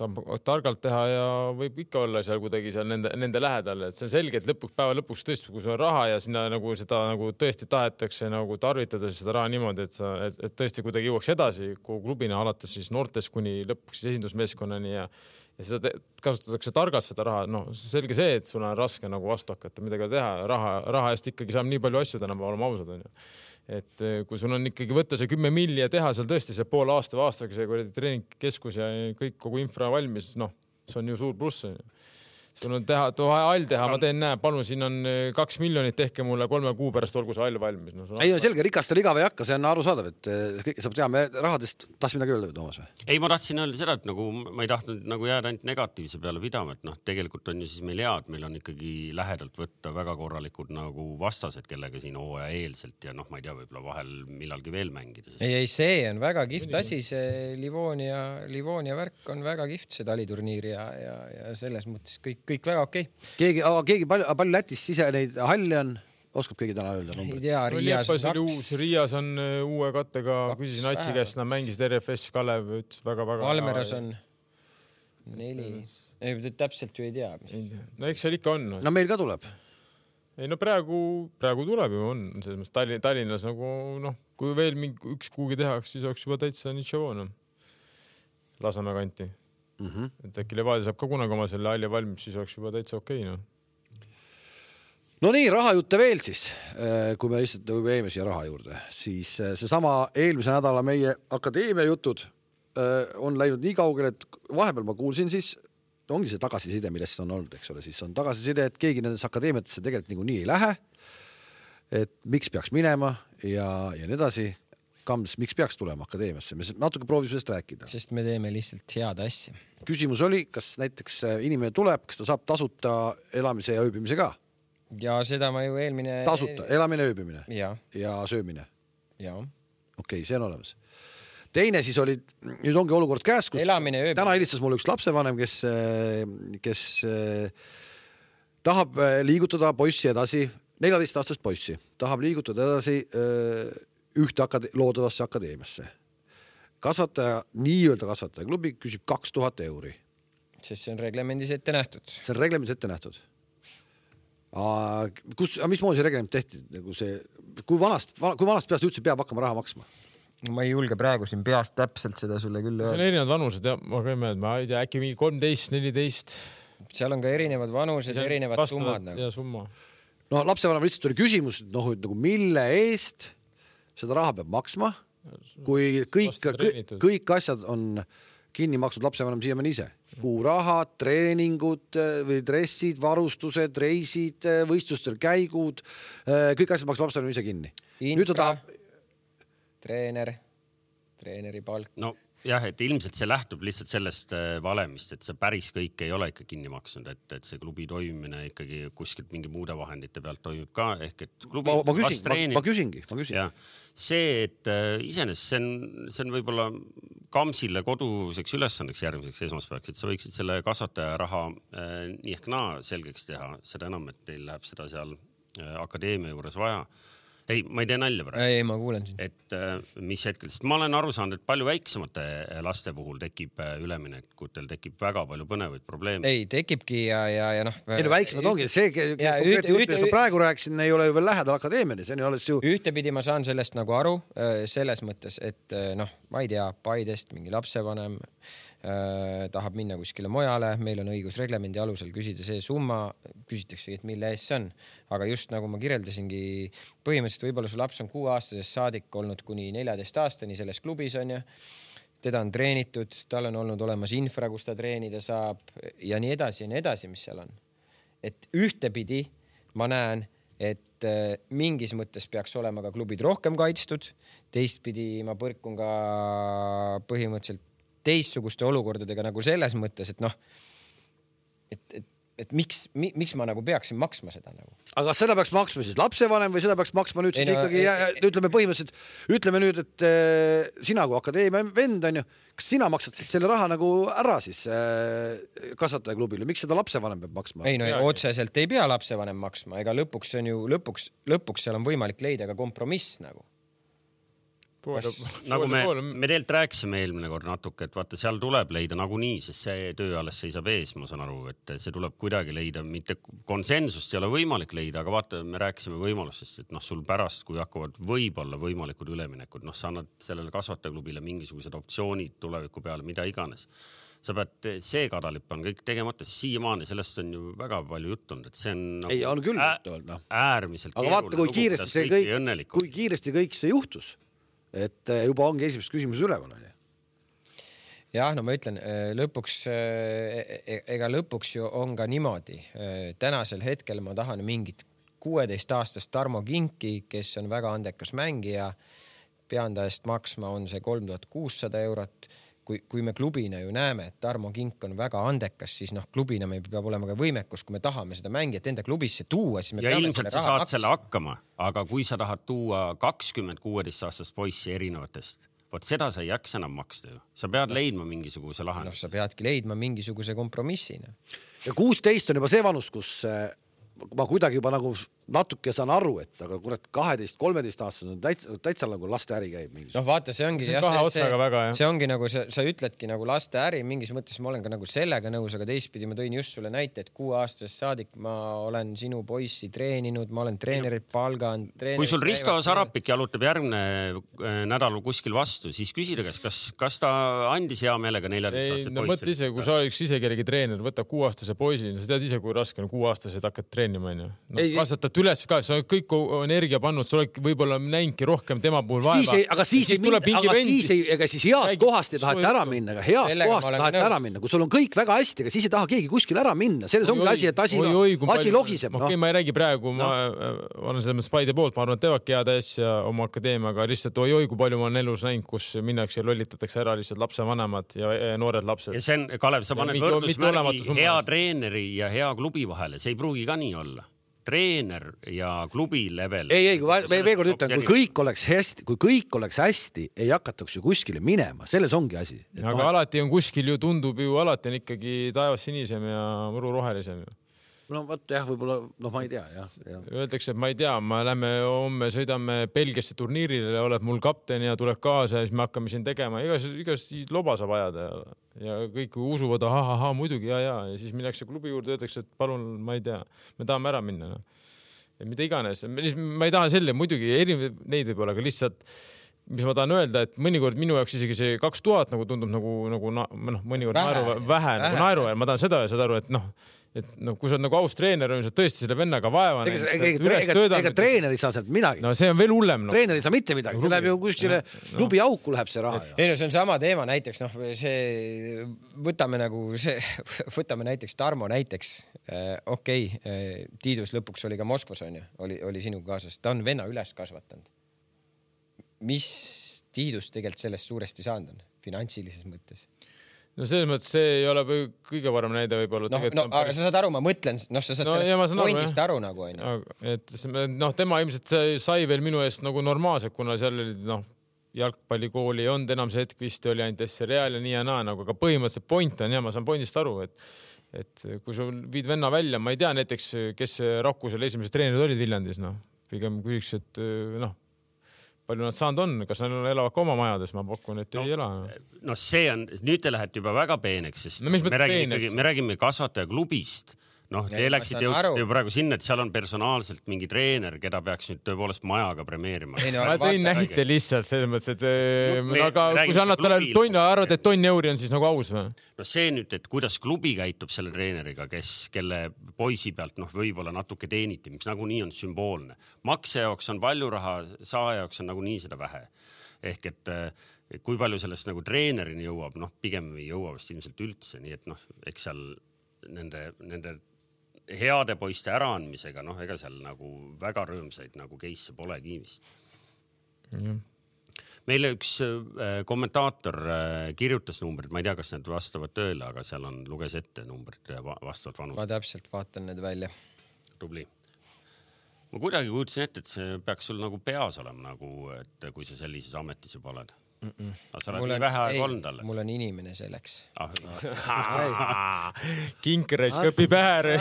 saab targalt teha ja võib ikka olla seal kuidagi seal nende, nende lähedal, et see on selge, et lõpuks, päeva lõpuks tõesti, kui sul on raha ja sinna nagu seda nagu tõesti tahetakse nagu tarvitada seda raha niimoodi, et sa, et tõesti kuidagi jõuaks edasi kogu klubina alates siis noortest kuni lõpuks siis esindusmeeskonnani ja ja seda kasutatakse targalt, seda raha, noh, selge see, et sul on raske nagu vastu hakata, midagi teha, raha, raha eest ikkagi saab nii palju asju tänapäeval, oleme ausad, onju et eh, kui sul on ikkagi võtta see kümme milli ja teha seal tõesti see poole aasta või aastaga see kuradi treeningkeskus ja kõik kogu infra valmis, noh, see on ju suur pluss onju sul on teha, vaja hall teha, ma teen, näe, palun, siin on eh, kaks miljonit, tehke mulle kolme kuu pärast, olgu see hall valmis no,. ei, on selge, rikastel igav ei hakka, see on arusaadav, et eh, kõike saab teha, me rahadest, tahtsid midagi öelda, Toomas või? ei, ma tahtsin öelda seda, et nagu ma ei tahtnud nagu jääda ainult negatiivse peale pidama, et noh, tegelikult on ju siis meil hea, et meil on ikkagi lähedalt võtta väga korralikud nagu vastased, kellega siin hooajaeelselt ja noh, ma ei tea, võib-olla vahel millalgi veel mängida sest.... ei, ei, see on väga kihvt asi, see Livonia, Livonia värk on väga kihvt, see taliturniir ja, ja, ja selles mõttes kõik kõik väga okei okay.. keegi, aga keegi palju, palju Lätis ise neid halle on? oskab keegi täna öelda? ei tea, Riias on kaks. uus, Riias on uh, uue kattega, küsisin Atsi käest, nad mängisid RFS, Kalev ütles väga-väga. Valmeras on neli, ei täpselt ju ei tea mis.... no eks seal ikka on. no meil ka tuleb. ei no praegu, praegu tuleb ju on, selles mõttes Tallinn, Tallinnas nagu noh, kui veel mingi üks kuhugi tehakse, siis oleks juba täitsa Nitšavon. Lasnamäe kanti mm. -hmm. et äkki Levadia saab ka kunagi oma selle halli valmis, siis oleks juba täitsa okei okay, noh. no nii, rahajutte veel siis, äh, kui me lihtsalt juba jäime siia raha juurde, siis äh, seesama eelmise nädala meie akadeemia jutud äh, on läinud nii kaugele, et vahepeal ma kuulsin siis ongi see tagasiside, millest on olnud, eks ole, siis on tagasiside, et keegi nendesse akadeemiatesse tegelikult niikuinii ei lähe. et miks peaks minema ja, ja nii edasi Kams, miks peaks tulema akadeemiasse, me natuke proovisime sellest rääkida. sest me teeme lihtsalt head asja. küsimus oli, kas näiteks äh, inimene tuleb, kas ta saab tasuta elamise ja ööbimise ka? ja seda ma ju eelmine. tasuta elamine, ööbimine ja, ja söömine. okei okay,, see on olemas. teine siis oli, nüüd ongi olukord käes, kus elamine, ööbimine. täna helistas mulle üks lapsevanem, kes, äh, kes äh, tahab liigutada poissi edasi, neljateistaastast poissi, tahab liigutada edasi öö, ühte akade-, loodavasse akadeemiasse. kasvataja, nii-öelda kasvatajaklubi küsib kaks tuhat euri. sest see on reglemendis ette nähtud. see on reglemendis ette nähtud. kus, mismoodi see reglement tehti, nagu see, kui vanast, kui vanast peast üldse peab hakkama raha maksma? ma ei julge praegu siin peast täpselt seda sulle küll öelda. seal on erinevad vanused ja ma ka ei mäleta, ma ei tea, äkki mingi kolmteist, neliteist. seal on ka erinevad vanused, erinevad summad nagu. ja summa. no lapsevanemal lihtsalt oli küsimus, et noh, et nagu mille eest seda raha peab maksma, kui kõik, kõik, asjad on kinni maksnud lapsevanem siiamaani ise. kuurahad, treeningud eh, või dressid, varustused, reisid, eh, võistlustel käigud, eh, kõik asjad maksab lapsevanem ise kinni. nüüd ta tahab treener, treeneri palk. no jah, et ilmselt see lähtub lihtsalt sellest äh, valemist, et sa päris kõike ei ole ikka kinni maksnud, et, et see klubi toimimine ikkagi kuskilt mingi muude vahendite pealt toimub ka ehk et klubi. ma, ma küsin, ma, küsingi, ma küsin. see, et äh, iseenesest see on, see on võib-olla Kamsile koduseks ülesandeks järgmiseks esmaspäevaks, et sa võiksid selle kasvataja raha äh, nii ehk naa selgeks teha, seda enam, et teil läheb seda seal äh, akadeemia juures vaja ei, ma ei tee nalja praegu. ei, ma kuulen sind. et äh, mis hetkel, sest ma olen aru saanud, et palju väiksemate äh, laste puhul tekib äh, üleminekutel tekib väga palju põnevaid probleeme. ei, tekibki ja, ja, ja noh. ei no väiksemad ongi, see konkreetne jutt, millest ma praegu rääkisin, ei ole ju veel lähedal akadeemiani, see on ju alles ju. ühtepidi ma saan sellest nagu aru selles mõttes, et noh, ma ei tea, Paidest mingi lapsevanem tahab minna kuskile mujale, meil on õigus reglemendi alusel küsida see summa, küsitaksegi, et mille eest see on. aga just nagu ma kirjeldasingi, põhimõtteliselt võib-olla su laps on kuueaastasest saadik olnud kuni neljateist aastani selles klubis onju teda on treenitud, tal on olnud olemas infra, kus ta treenida saab ja nii edasi ja nii edasi, mis seal on. et ühtepidi ma näen, et äh, mingis mõttes peaks olema ka klubid rohkem kaitstud, teistpidi ma põrkun ka põhimõtteliselt teistsuguste olukordadega nagu selles mõttes, et noh, et, et, et miks mi,, miks ma nagu peaksin maksma seda nagu. aga kas seda peaks maksma siis lapsevanem või seda peaks maksma nüüd siis no, ikkagi ei, ütleme põhimõtteliselt, ütleme nüüd, et äh, sina kui akadeemia vend onju, kas sina maksad siis selle raha nagu ära siis äh, kasvatajaklubile, miks seda lapsevanem peab maksma? ei no ja, otseselt ei pea lapsevanem maksma, ega lõpuks on ju lõpuks, lõpuks seal on võimalik leida ka kompromiss nagu nagu me, me tegelikult rääkisime eelmine kord natuke, et vaata, seal tuleb leida nagunii, sest see töö alles seisab ees, ma saan aru, et see tuleb kuidagi leida, mitte konsensust ei ole võimalik leida, aga vaata, me rääkisime võimalustest, et noh, sul pärast, kui hakkavad võib-olla võimalikud üleminekud, noh, sa annad sellele kasvatajaklubile mingisugused optsioonid tuleviku peale, mida iganes sa pead, see kadalipp on kõik tegemata, siiamaani sellest on ju väga palju juttu olnud, et see on nagu. ei, on küll juttu olnud, noh. äärmiselt. aga vaata, kui kiiresti see kõik, kui kiiresti kõik see juhtus et eh, juba ongi esimesed küsimused üleval onju jah, no ma ütlen eh, lõpuks, eh, e-, ega lõpuks ju on ka niimoodi. tänasel hetkel ma tahan mingit kuueteistaastast Tarmo Kinki, kes on väga andekas mängija. pean ta eest maksma, on see kolm tuhat kuussada eurot kui, kui me klubina ju näeme, et Tarmo Kink on väga andekas, siis noh, klubina meil peab olema ka võimekus, kui me tahame seda mängijat enda klubisse tuua, siis me ja ilmselt sa saad maksma. selle hakkama, aga kui sa tahad tuua kakskümmend kuueteistaastast poissi erinevatest, vot seda sa ei jaksa enam maksta ju, sa pead leidma mingisuguse lahenduse. noh, sa peadki leidma mingisuguse kompromissina. ja kuusteist on juba see vanus, kus äh, ma kuidagi juba nagu natuke saan aru, et aga kurat, kaheteist, kolmeteistaastased on täitsa, täitsa nagu lasteäri käib mingi. noh, vaata, see ongi. see on kahe otsaga väga jah. see ongi nagu sa, sa ütledki nagu lasteäri, mingis mõttes ma olen ka nagu sellega nõus, aga teistpidi ma tõin just sulle näite, et kuueaastasest saadik ma olen sinu poissi treeninud, ma olen treenerit palganud. kui sul Risto Sarapik jalutab järgmine äh, nädal kuskil vastu, siis küsi ta käest, kas, kas ta andis hea meelega neljateistaastase no, poissi? mõtle ise, kui sa oleks ise kellegi treener, võtab kuueaastase poisi, sa tead ise, kui raske on kuueaastased hakkad treenima onju no,. kasvatad üles ka, sa oled kõik energia pannud, sa oled võib-olla näinudki rohkem tema puhul vaeva. aga siis, siis, tuleb mingi aga vend. siis ei, ega siis heast kohast ei taheta ära minna, ega heast kohast taheta ära minna, kui sul on kõik väga hästi, ega siis ei taha keegi kuskile ära minna, selles ongi asi, et asi, asi logiseb. okei, ma ei räägi praegu, ma olen selles mõttes Paide poolt, ma arvan, et teevadki head asja oma akadeemiaga, lihtsalt oi-oi, kui palju ma olen elus näinud, kus minnakse ja lollitatakse ära lihtsalt lapsevanemad ja noored lapsed. ja see on, Kalev, sa paned võrdusmärgi hea treeneri ja hea klubi vahele, see ei pruugi ka nii olla treener ja klubi level. ei, ei, kui ma veel kord ütlen, kui kõik oleks hästi, kui kõik oleks hästi, ei hakataks ju kuskile minema, selles ongi asi. aga vahe... alati on kuskil ju tundub ju alati on ikkagi taevas sinisem ja muru rohelisem ju no vot jah, võib-olla noh, ma ei tea jah ja.. Öeldakse, et ma ei tea, me lähme homme sõidame Belgiasse turniirile, oled mul kapten ja tuleb kaasa ja siis me hakkame siin tegema, igas, igas loba saab ajada ja, ja kõik usuvad, ahah, muidugi ja, ja, ja siis minnakse klubi juurde, öeldakse, et palun, ma ei tea, me tahame ära minna no.. mida iganes, ma ei taha selle, muidugi erinevaid neid võib-olla, aga lihtsalt mis ma tahan öelda, et mõnikord minu jaoks isegi see kaks tuhat nagu tundub nagu, nagu noh, mõnikord naeru, vähe, vähe nagu naeruväärne, ma tahan seda saada aru, et noh, et noh, kui sa oled nagu aus treener, on sa tõesti selle vennaga vaeva näinud. ega, ega, ega, ega treener ei saa sealt midagi. no see on veel hullem no.. treener ei saa mitte midagi, see läheb ju kuskile no, klubi auku läheb see raha. ei no see on sama teema, näiteks noh, see võtame nagu see, võtame näiteks Tarmo näiteks äh,. okei okay, äh,, Tiidus lõpuks oli ka Moskvas onju, oli, oli sinuga kaasas, ta on venna üles kasvatanud. mis Tiidus tegelikult sellest suuresti saanud on, finantsilises mõttes no selles mõttes see ei ole kõige parem näide võib-olla. noh, no aga sa saad aru, ma mõtlen, noh, sa saad no, sellest pointist aru, nagu onju. et noh, tema ilmselt sai veel minu eest nagu normaalselt, kuna seal olid noh, jalgpallikooli ei olnud enam see hetk vist oli ainult SRE-l ja nii ja naa nagu, aga põhimõtteliselt point on ja ma saan pointist aru, et et kui sa viid venna välja, ma ei tea näiteks, kes Rakusel esimesed treenerid olid Viljandis, noh, pigem küsiks, et noh palju nad saanud on, kas nad elavad ka oma majades, ma pakun, et no, ei ela. no see on, nüüd te lähete juba väga peeneks, sest no, me räägime ikkagi, me räägime kasvatajaklubist noh, te läksite, jõudsite ju praegu sinna, et seal on personaalselt mingi treener, keda peaks nüüd tõepoolest majaga premeerima. Ma tõin näite lihtsalt selles mõttes, et no, eh, aga kui sa annad talle tonn, arvad, et tonn euri on siis nagu aus või? no see nüüd, et kuidas klubi käitub selle treeneriga, kes, kelle poisi pealt noh, võib-olla natuke teeniti, mis nagunii on sümboolne. makse jaoks on palju raha, saaja jaoks on nagunii seda vähe. ehk et eh, kui palju sellest nagu treenerini jõuab, noh, pigem ei jõua vist ilmselt üldse, nii et noh, eks seal nende, nende heade poiste äraandmisega, noh, ega seal nagu väga rõõmsaid nagu case'e polegi vist. meile üks äh, kommentaator äh, kirjutas numbrid, ma ei tea, kas need vastavad tõele, aga seal on, luges ette numbrid vastavalt vanusele. ma täpselt vaatan need välja. tubli. ma kuidagi kujutasin ette, et see peaks sul nagu peas olema nagu, et kui sa sellises ametis juba oled Mm -mm. aga sa oled nii vähe aega olnud alles. mul on inimene selleks ah, kink raisk õpib pähe.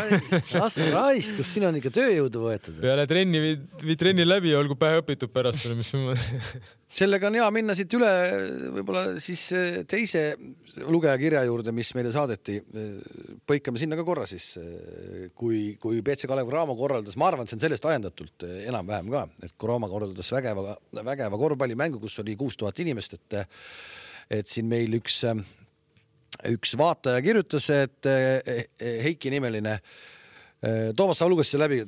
las raisk, kus siin on ikka tööjõudu võetud. peale trenni viid, viid trenni läbi, olgu pähe õpitud pärast või mis sellega on hea minna siit üle võib-olla siis eh, teise lugejakirja juurde, mis meile saadeti. Eh, põikame sinna ka korra siis, eh, kui, kui BC Kalev Cramo korraldas, ma arvan, et see on sellest ajendatult enam-vähem ka, et Cramo korraldas vägeva, vägeva korvpallimängu, kus oli kuus tuhat inimest, et et siin meil üks, üks vaataja kirjutas, et Heiki nimeline Toomas, sa lugesid selle läbi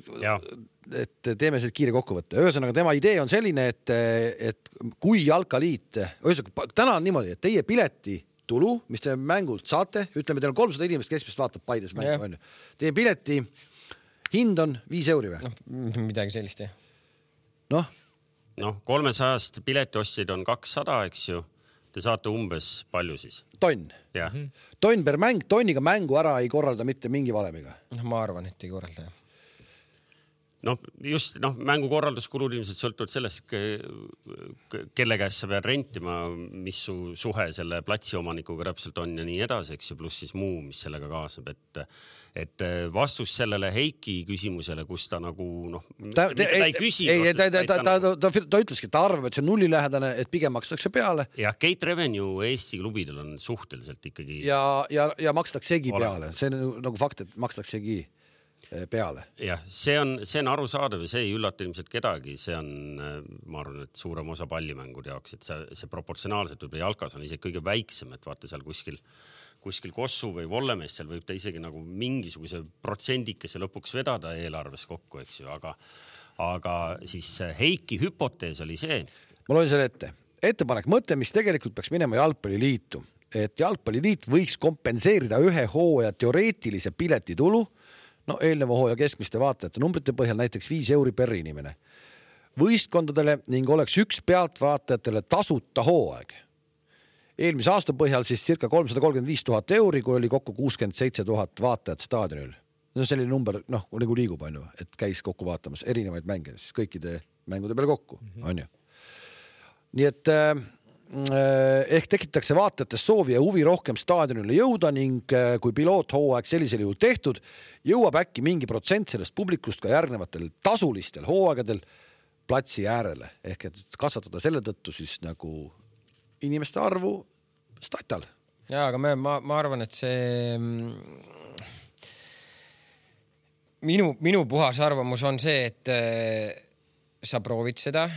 et teeme siit kiire kokkuvõtte. ühesõnaga, tema idee on selline, et, et kui jalkaliit, ühesõnaga täna on niimoodi, et teie piletitulu, mis te mängult saate, ütleme, teil on kolmsada inimest keskmiselt vaatab Paides mängu onju. Teie pileti hind on viis euri või? noh, midagi sellist jah. noh. noh, kolmesajast piletiostjaid on kakssada, eks ju. Te saate umbes palju siis? tonn. tonn per mäng, tonniga mängu ära ei korralda mitte mingi valemiga. noh, ma arvan, et ei korralda jah noh, just noh, mängukorralduskulud ilmselt sõltuvad sellest, kelle käest sa pead rentima, mis su suhe selle platsi omanikuga täpselt on ja nii edasi, eks ju, pluss siis muu, mis sellega kaasneb, et et vastus sellele Heiki küsimusele, kus ta nagu noh, ta, ta, ta ei küsi. ei, ta, ta, ta, ta, ta, ta, ta ütleski, et ta arvab, et see on nullilähedane, et pigem makstakse peale. jah, gate revenue Eesti klubidel on suhteliselt ikkagi. ja, ja, ja makstaksegi peale, see on nagu fakt, et makstaksegi Eh, peale. jah, see on, see on arusaadav ja see ei üllata ilmselt kedagi, see on, eh, ma arvan, et suurem osa pallimängude jaoks, et see, see proportsionaalselt võib-olla jalkas on isegi kõige väiksem, et vaata seal kuskil, kuskil Kossu või Vollemees, seal võib ta isegi nagu mingisuguse protsendikese lõpuks vedada eelarves kokku, eks ju, aga, aga siis Heiki hüpotees oli see. ma loen selle ette, ettepanek, mõte, mis tegelikult peaks minema jalgpalliliitu, et jalgpalliliit võiks kompenseerida ühe hooaja teoreetilise piletitulu no eelneva hooaja keskmiste vaatajate numbrite põhjal näiteks viis euri per inimene võistkondadele ning oleks üks pealtvaatajatele tasuta hooaeg. eelmise aasta põhjal siis circa kolmsada kolmkümmend viis tuhat euri, kui oli kokku kuuskümmend seitse tuhat vaatajat staadionil. no selline number noh, nagu liigub, onju, et käis kokku vaatamas erinevaid mänge siis kõikide mängude peale kokku, onju. nii et äh, ehk tekitatakse vaatajates soovi ja huvi rohkem staadionile jõuda ning äh, kui piloothooaeg sellisel juhul tehtud, jõuab äkki mingi protsent sellest publikust ka järgnevatel tasulistel hooaegadel platsi äärele ehk et kasvatada selle tõttu siis nagu inimeste arvu statal. ja aga me, ma, ma arvan, et see mm, minu, minu puhas arvamus on see, et äh, sa proovid seda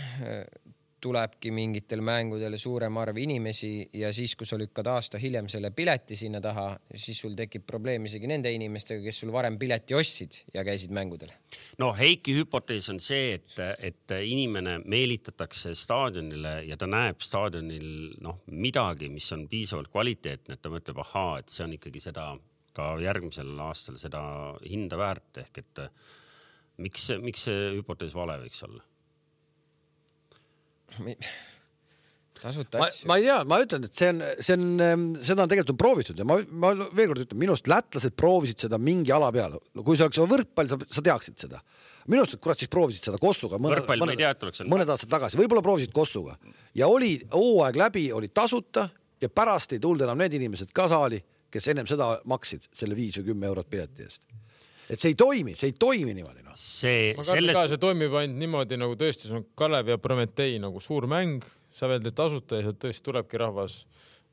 tulebki mingitel mängudel suurem arv inimesi ja siis, kui sa lükkad aasta hiljem selle pileti sinna taha, siis sul tekib probleem isegi nende inimestega, kes sul varem pileti ostsid ja käisid mängudel. no Heiki hüpotees on see, et, et inimene meelitatakse staadionile ja ta näeb staadionil noh, midagi, mis on piisavalt kvaliteetne, et ta mõtleb, ahaa, et see on ikkagi seda ka järgmisel aastal seda hinda väärt ehk et miks, miks see hüpotees vale võiks olla tasuta ma, asju. ma ei tea, ma ütlen, et see on, see on, ehm, seda on tegelikult on proovitud ja ma, ma veel kord ütlen, minu arust lätlased proovisid seda mingi ala peal. no kui see oleks võrkpall, sa, sa teaksid seda. minu arust, et kurat siis proovisid seda Kossuga. võrkpall, ma ei tea, et oleks olnud. mõned aastad tagasi, võib-olla proovisid Kossuga ja oli hooaeg läbi, oli tasuta ja pärast ei tulnud enam need inimesed ka saali, kes ennem seda maksid selle viis või kümme eurot pileti eest et see ei toimi, see ei toimi niimoodi noh. see, selles... see toimib ainult niimoodi nagu tõesti, see on Kalev ja Prometee nagu suur mäng, sa veel teed tasuta ja sealt tõesti tulebki rahvas.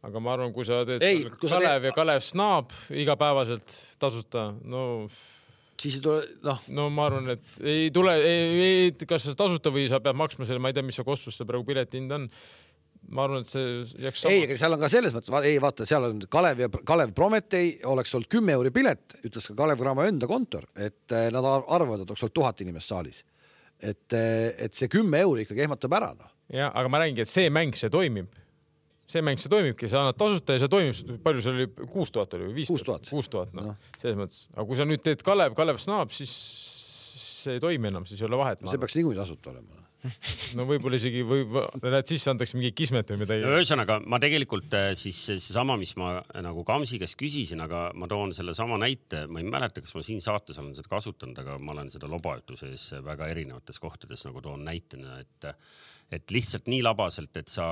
aga ma arvan, kui sa teed ei, kui Kalev teed... ja Kalev Snaab igapäevaselt tasuta, no siis ei tule, noh. no ma arvan, et ei tule, kas tasuta või sa pead maksma selle, ma ei tea, mis see Kossus see praegu pileti hind on ma arvan, et see jääks sama. ei, aga seal on ka selles mõttes, ei vaata, seal on Kalev ja Kalev Prometee oleks olnud kümme euri pilet, ütles ka Kalev Cramo enda kontor, et eh, nad arvavad, et oleks olnud tuhat inimest saalis. et, eh, et see kümme euri ikkagi ehmatab ära, noh. ja, aga ma räägingi, et see mäng, see toimib. see mäng, see toimibki, sa annad tasuta ja see toimib, palju seal oli, kuus tuhat oli või viis tuhat? kuus tuhat, noh no., selles mõttes, aga kui sa nüüd teed Kalev, Kalev Snaab, siis see ei toimi enam, siis ei ole vahet. see peaks niikuinii tasuta olema noh no võib-olla isegi või näed sisse antakse mingi kismet või midagi no,. ühesõnaga ma tegelikult äh, siis seesama, mis ma äh, nagu Kamsi käest küsisin, aga ma toon sellesama näite, ma ei mäleta, kas ma siin saates olen seda kasutanud, aga ma olen seda lobaütuses väga erinevates kohtades nagu toon näitena, et et lihtsalt nii labaselt, et sa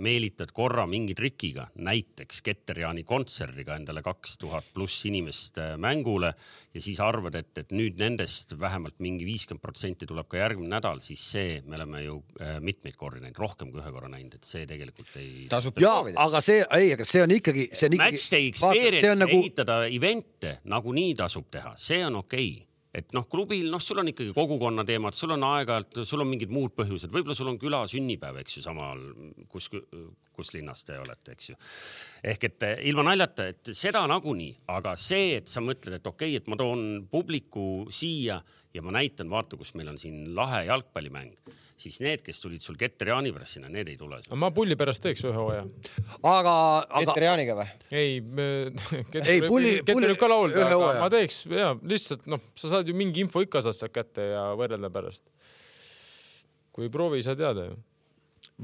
meelitad korra mingi trikiga, näiteks Ketterjaani kontserdiga endale kaks tuhat pluss inimest äh, mängule ja siis arvad, et, et nüüd nendest vähemalt mingi viiskümmend protsenti tuleb ka järgmine nädal, siis see me oleme ju äh, mitmeid kordi näinud, rohkem kui ühe korra näinud, et see tegelikult ei. tasub proovida. aga see, ei, aga see on ikkagi, see on ikkagi. Matchday experience nagu... ehitada event'e nagunii tasub teha, see on okei okay et noh, klubil, noh, sul on ikkagi kogukonna teemad, sul on aeg-ajalt, sul on mingid muud põhjused, võib-olla sul on küla sünnipäev, eks ju, samal, kus, kus linnas te olete, eks ju. ehk et eh, ilma naljata, et seda nagunii, aga see, et sa mõtled, et okei okay,, et ma toon publiku siia ja ma näitan, vaata, kus meil on siin lahe jalgpallimäng siis need, kes tulid sul Keter Jaani pärast sinna, need ei tule. ma pulli pärast teeks ühe hooaja. aga, aga. Keter Jaaniga või? ei, ei pulli, pulli. võib ka laulda, aga ma teeks ja lihtsalt noh, sa saad ju mingi info ikka saad sealt kätte ja võrrelda pärast. kui ei proovi, ei saa teada ju.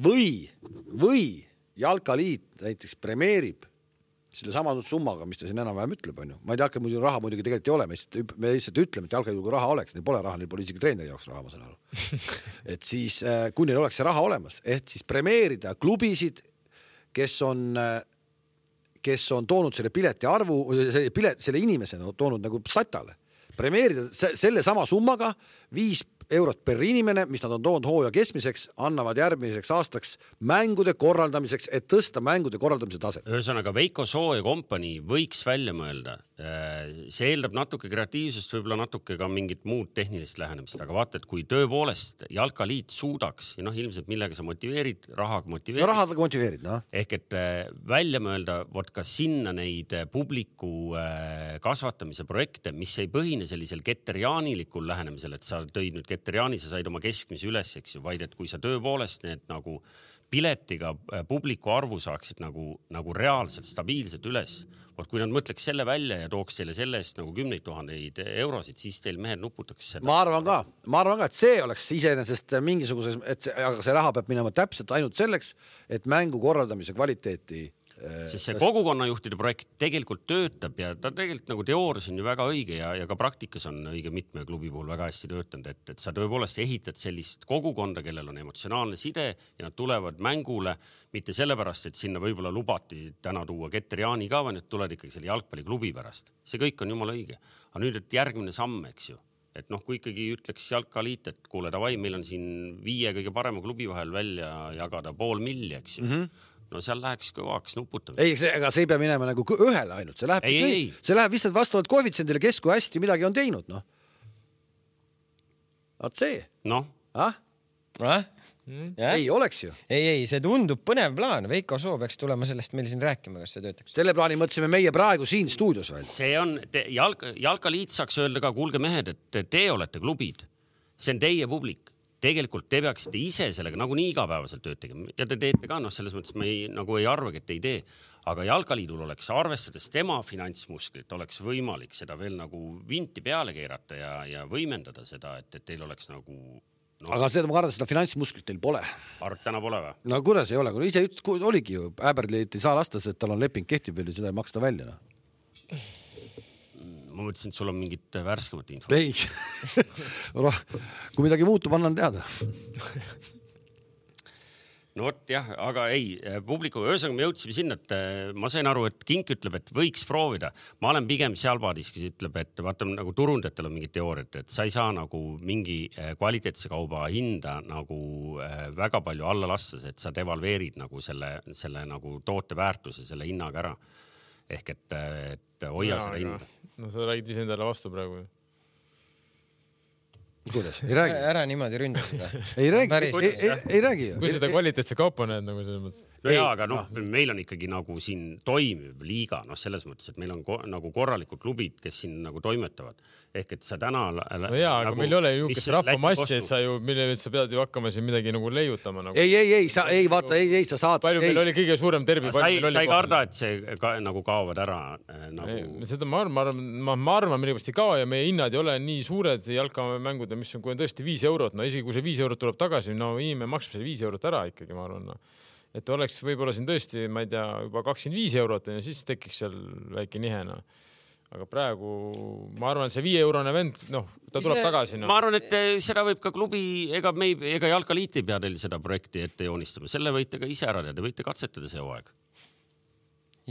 või, või jalkaliit näiteks premeerib sellesama summaga, mis ta siin enam-vähem ütleb, onju. ma ei tea, muidu raha muidugi tegelikult ei ole, me lihtsalt, me lihtsalt ütleme, et jalgpallil raha oleks, neil pole raha, neil pole isegi treeneri jaoks raha, ma saan aru. et siis, äh, kui neil oleks see raha olemas, et siis premeerida klubisid, kes on, äh, kes on toonud selle pileti arvu, selle pilet, selle inimesena toonud nagu satale. premeerida sellesama summaga viis eurot per inimene, mis nad on toonud hooaja keskmiseks, annavad järgmiseks aastaks mängude korraldamiseks, et tõsta mängude korraldamise taset. ühesõnaga Veiko Soo ja kompanii võiks välja mõelda. Äh, see eeldab natuke kreatiivsust, võib-olla natuke ka mingit muud tehnilist lähenemist, aga vaata, et kui tõepoolest jalkaliit suudaks ja noh, ilmselt millega sa motiveerid, rahaga motiveerid. no rahaga motiveerid, noh. ehk et äh, välja mõelda, vot ka sinna neid äh, publiku kasvatamise projekte, mis ei põhine sellisel keteriaanilikul lähenemisel, et sa tõid nüüd Veterani sa said oma keskmise üles, eks ju, vaid et kui sa tõepoolest need nagu piletiga äh, publiku arvu saaksid nagu, nagu reaalselt stabiilselt üles. vot kui nad mõtleks selle välja ja tooks teile selle eest nagu kümneid tuhandeid eurosid, siis teil mehed nuputaks seda. ma arvan ka, ma arvan ka, et see oleks iseenesest mingisuguses, et see, aga see raha peab minema täpselt ainult selleks, et mängu korraldamise kvaliteeti sest see kogukonnajuhtide projekt tegelikult töötab ja ta tegelikult nagu teoorias on ju väga õige ja, ja ka praktikas on õige mitme klubi puhul väga hästi töötanud, et, et sa tõepoolest ehitad sellist kogukonda, kellel on emotsionaalne side ja nad tulevad mängule mitte sellepärast, et sinna võib-olla lubati täna tuua Keter Jaani ka, vaid nad tulevad ikkagi selle jalgpalliklubi pärast. see kõik on jumala õige. aga nüüd, et järgmine samm, eks ju et noh, kui ikkagi ütleks Jalkaliit, et kuule, davai, meil on siin viie kõige parema klubi vahel välja jagada pool milli, eks ju mm. -hmm no seal läheks kõvaks nuputamist. ei, see, ega see ei pea minema nagu ühele ainult, see läheb, see läheb lihtsalt vastavalt koefitsiendile, kes kui hästi midagi on teinud, noh. vot see. noh ah?. ah? Mm. ei oleks ju. ei, ei, see tundub põnev plaan. Veiko Soo peaks tulema sellest meil siin rääkima, kas see töötaks. selle plaani mõtlesime meie praegu siin stuudios välja. see on jalg, jalkaliit saaks öelda ka, kuulge mehed, et te olete klubid, see on teie publik tegelikult te peaksite ise sellega nagunii igapäevaselt tööd tegema ja te teete ka, noh, selles mõttes ma ei, nagu ei arvagi, et ei tee. aga Jalkaliidul oleks, arvestades tema finantsmusklit, oleks võimalik seda veel nagu vinti peale keerata ja, ja võimendada seda, et, et teil oleks nagu no.. aga seda, ma kardan, seda finantsmusklit neil pole. arvad, täna pole või? no kuidas ei ole, kui ise oligi ju, Äberlit ei saa lasta, sest tal on leping kehtib veel ja seda ei maksta välja, noh ma mõtlesin, et sul on mingit värskemat infot. ei kui midagi muutub, annan teada no vot jah, aga ei, publiku, ühesõnaga me jõudsime sinna, et eh, ma sain aru, et Kink ütleb, et võiks proovida. ma olen pigem seal paadis, kes ütleb, et vaata nagu turundajatel on mingid teooriad, et sa ei saa nagu mingi kvaliteetse kauba hinda nagu väga palju alla lasta, et sa devalveerid nagu selle, selle nagu toote väärtuse selle hinnaga ära. ehk et, et hoia ja, seda hinda no sa räägid iseendale vastu praegu ju kuidas, ei räägi? ära niimoodi ründa seda. ei räägi, ei, ei, ei räägi ju. kui seda kvaliteetse kaupa näed nagu selles mõttes. No jaa, aga noh, meil on ikkagi nagu siin toimiv liiga, noh, selles mõttes, et meil on ko nagu korralikud klubid, kes siin nagu toimetavad ehk et sa täna. no jaa, aga nagu, meil ei ole ju niisugust rahvamassi, et sa ju, mille eest sa pead ju hakkama siin midagi nagu leiutama nagu. ei, ei, ei, sa ei vaata, ei, ei, sa saad. palju ei. meil oli kõige suurem derbi. sa ei, sa ei karda, et see ka, nagu kaovad ära äh, nagu. seda ma arvan, ma arvan, ma, ma arvan, millegipärast ei kao ja meie hinnad ei ole nii suured jalkamängudel, mis on, kui on tõesti viis eurot, no isegi kui see viis eurot tuleb tagasi, no inimene maksab selle viis eurot ära ikkagi, ma arvan no et oleks võib-olla siin tõesti, ma ei tea, juba kakskümmend viis eurot on ju, siis tekiks seal väike nihe noh. Aga praegu ma arvan, et see viieeurone vend, noh, ta tuleb see, tagasi no.. ma arvan, et eh, seda võib ka klubi, ega me ei, ega Jalkaliit ei pea teil seda projekti ette joonistama, selle võite ka ise ära teha, te võite katsetada see hooaeg.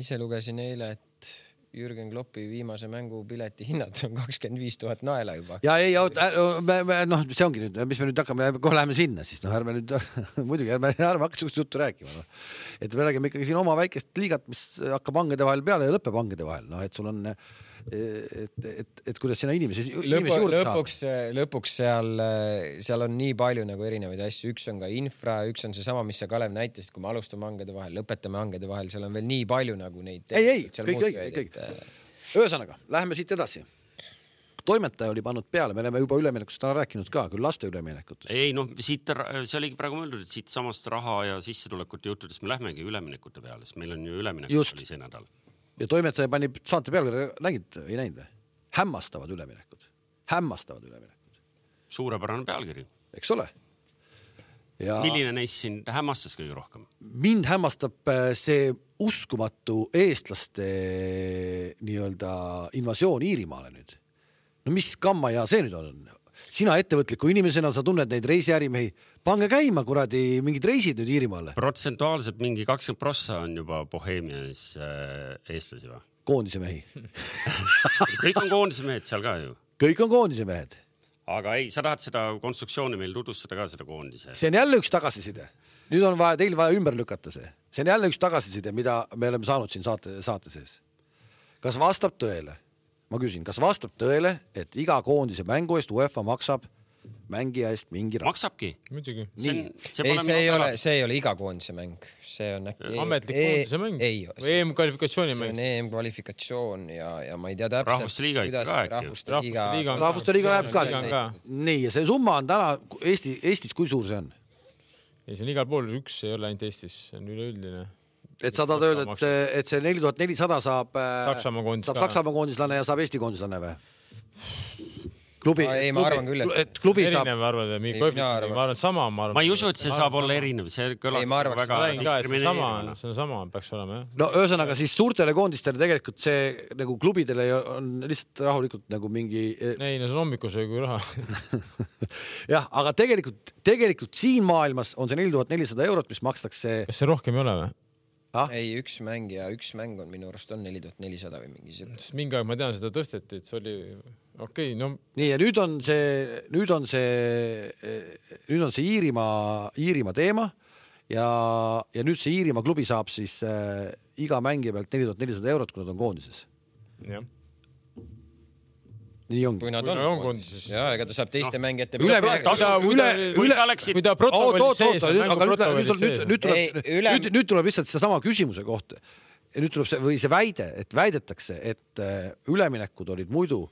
ise lugesin eile, et Jürgen Kloppi viimase mängu piletihinnad on kakskümmend viis tuhat naela juba. ja ei, me, me noh, see ongi nüüd, mis me nüüd hakkame, kohe läheme sinna, siis noh, ärme nüüd muidugi ärme, ärme hakka sihukest juttu rääkima no.. et me räägime ikkagi siin oma väikest liigat, mis hakkab hangede vahel peale ja lõpeb hangede vahel, noh, et sul on et, et, et kuidas sinna inimesi, inimesi juurde lõpuks, saab. lõpuks seal, seal on nii palju nagu erinevaid asju, üks on ka infra, üks on seesama, mis sa Kalev näitasid, kui me alustame hangede vahel, lõpetame hangede vahel, seal on veel nii palju nagu neid. ei, ei, kõik, kõik, kõik. ühesõnaga, läheme siit edasi toimetaja oli pannud peale, me oleme juba üleminekust täna rääkinud ka, küll laste üleminekutest. ei noh, siit, see oligi praegu mõeldud, et siitsamast raha ja sissetulekute juttudest me lähmegi üleminekute peale, sest meil on ju üleminek oli see nädal ja toimetaja pani saate pealkirja, nägid, ei näinud või? hämmastavad üleminekud, hämmastavad üleminekud. suurepärane pealkiri. eks ole. Ja... milline neist sind hämmastas kõige rohkem? mind hämmastab äh, see uskumatu eestlaste nii-öelda invasioon Iirimaale nüüd. no mis kamma ja see nüüd on? Sina ettevõtliku inimesena, sa tunned neid reisiärimehi, pange käima kuradi mingid reisid nüüd Iirimaale. protsentuaalselt mingi kakskümmend prossa on juba Boheemias äh, eestlasi või? koondise mehi kõik on koondise mehed seal ka ju. kõik on koondise mehed. aga ei, sa tahad seda konstruktsiooni meil tutvustada ka, seda koondise? see on jälle üks tagasiside. nüüd on vaja, teil vaja ümber lükata see. see on jälle üks tagasiside, mida me oleme saanud siin saate, saate sees. kas vastab tõele? Ma küsin, kas vastab tõele, et iga koondise mängu eest UEFA maksab mängija eest mingi raha? maksabki. muidugi. ei, see ei ole, see ei ole iga koondise mäng, see on äkki. ametlik e koondise mäng. ei, EM-kvalifikatsiooni mäng. see on EM-kvalifikatsioon ja, ja ma ei tea täpselt. rahvuste liiga ikka ka äkki. rahvuste liiga. rahvuste liiga läheb ka siis. nii, ja see summa on täna Eesti, Eestis, kui suur see on? ei, see on igal pool üks, ei ole ainult Eestis, see on üleüldine et sa tahad öelda, et, et see neli tuhat nelisada saab äh, Saksamaa koondis saab Saksamaa koondislane ja saab Eesti koondislane või? klubi, ei, ma arvan küll, et et klubi saab, erinev arvad, mingi Ei, koefitsient, ma arvan- arvan, et sama, ma arvan. ma ei usu, et see saab olla erinev, see arvaks, väga diskrimineerivana. see on sama peaks olema jah. no ühesõnaga siis suurtele koondistele tegelikult see nagu klubidele on lihtsalt rahulikult nagu mingi ei no see on hommikusöögi raha. jah, aga tegelikult, tegelikult siin maailmas on see neli tuhat nelisada eurot, mis makstakse kas see rohkem ei ole või? ei, üks mäng ja üks mäng on minu arust on neli tuhat nelisada või mingi siuke. sest mingi aeg ma tean, seda tõsteti, et see oli okei okay,, no nii ja nüüd on see, nüüd on see, nüüd on see Iirimaa, Iirimaa teema ja, ja nüüd see Iirimaa klubi saab siis äh, iga mängija pealt neli tuhat nelisada eurot, kui nad on koondises. jah. Nii ongi kui. nad on, on on koondises. ja ega ta saab teiste no. mängijate Üle- üle- ta- üle- kui ta oot, oot, sees on, aga nüüd, nüüd, nüüd, tuleb üle- nüüd, nüüd tuleb lihtsalt sedasama küsimuse kohta. nüüd tuleb see või see väide, et väidetakse, et äh, üleminekud olid muidu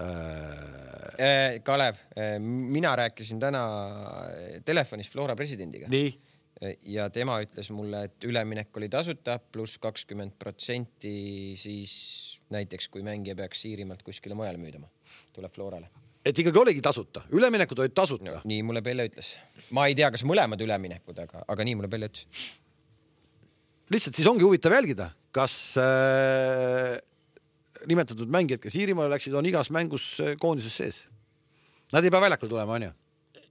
äh, Eh, Kalev, mina rääkisin täna telefonis Flora presidendiga nii, ja tema ütles mulle, et üleminek oli tasuta pluss kakskümmend protsenti siis näiteks kui mängija peaks Iirimaalt kuskile mujale müüdama, tuleb Florale. et ikkagi oligi tasuta, üleminekud olid tasuta. nii mulle Pelle ütles. ma ei tea, kas mõlemad üleminekud, aga, aga nii mulle Pelle ütles. lihtsalt siis ongi huvitav jälgida, kas äh, nimetatud mängijad, kes Iirimaale läksid, on igas mängus äh, koondises sees. Nad ei pea väljakule tulema, onju.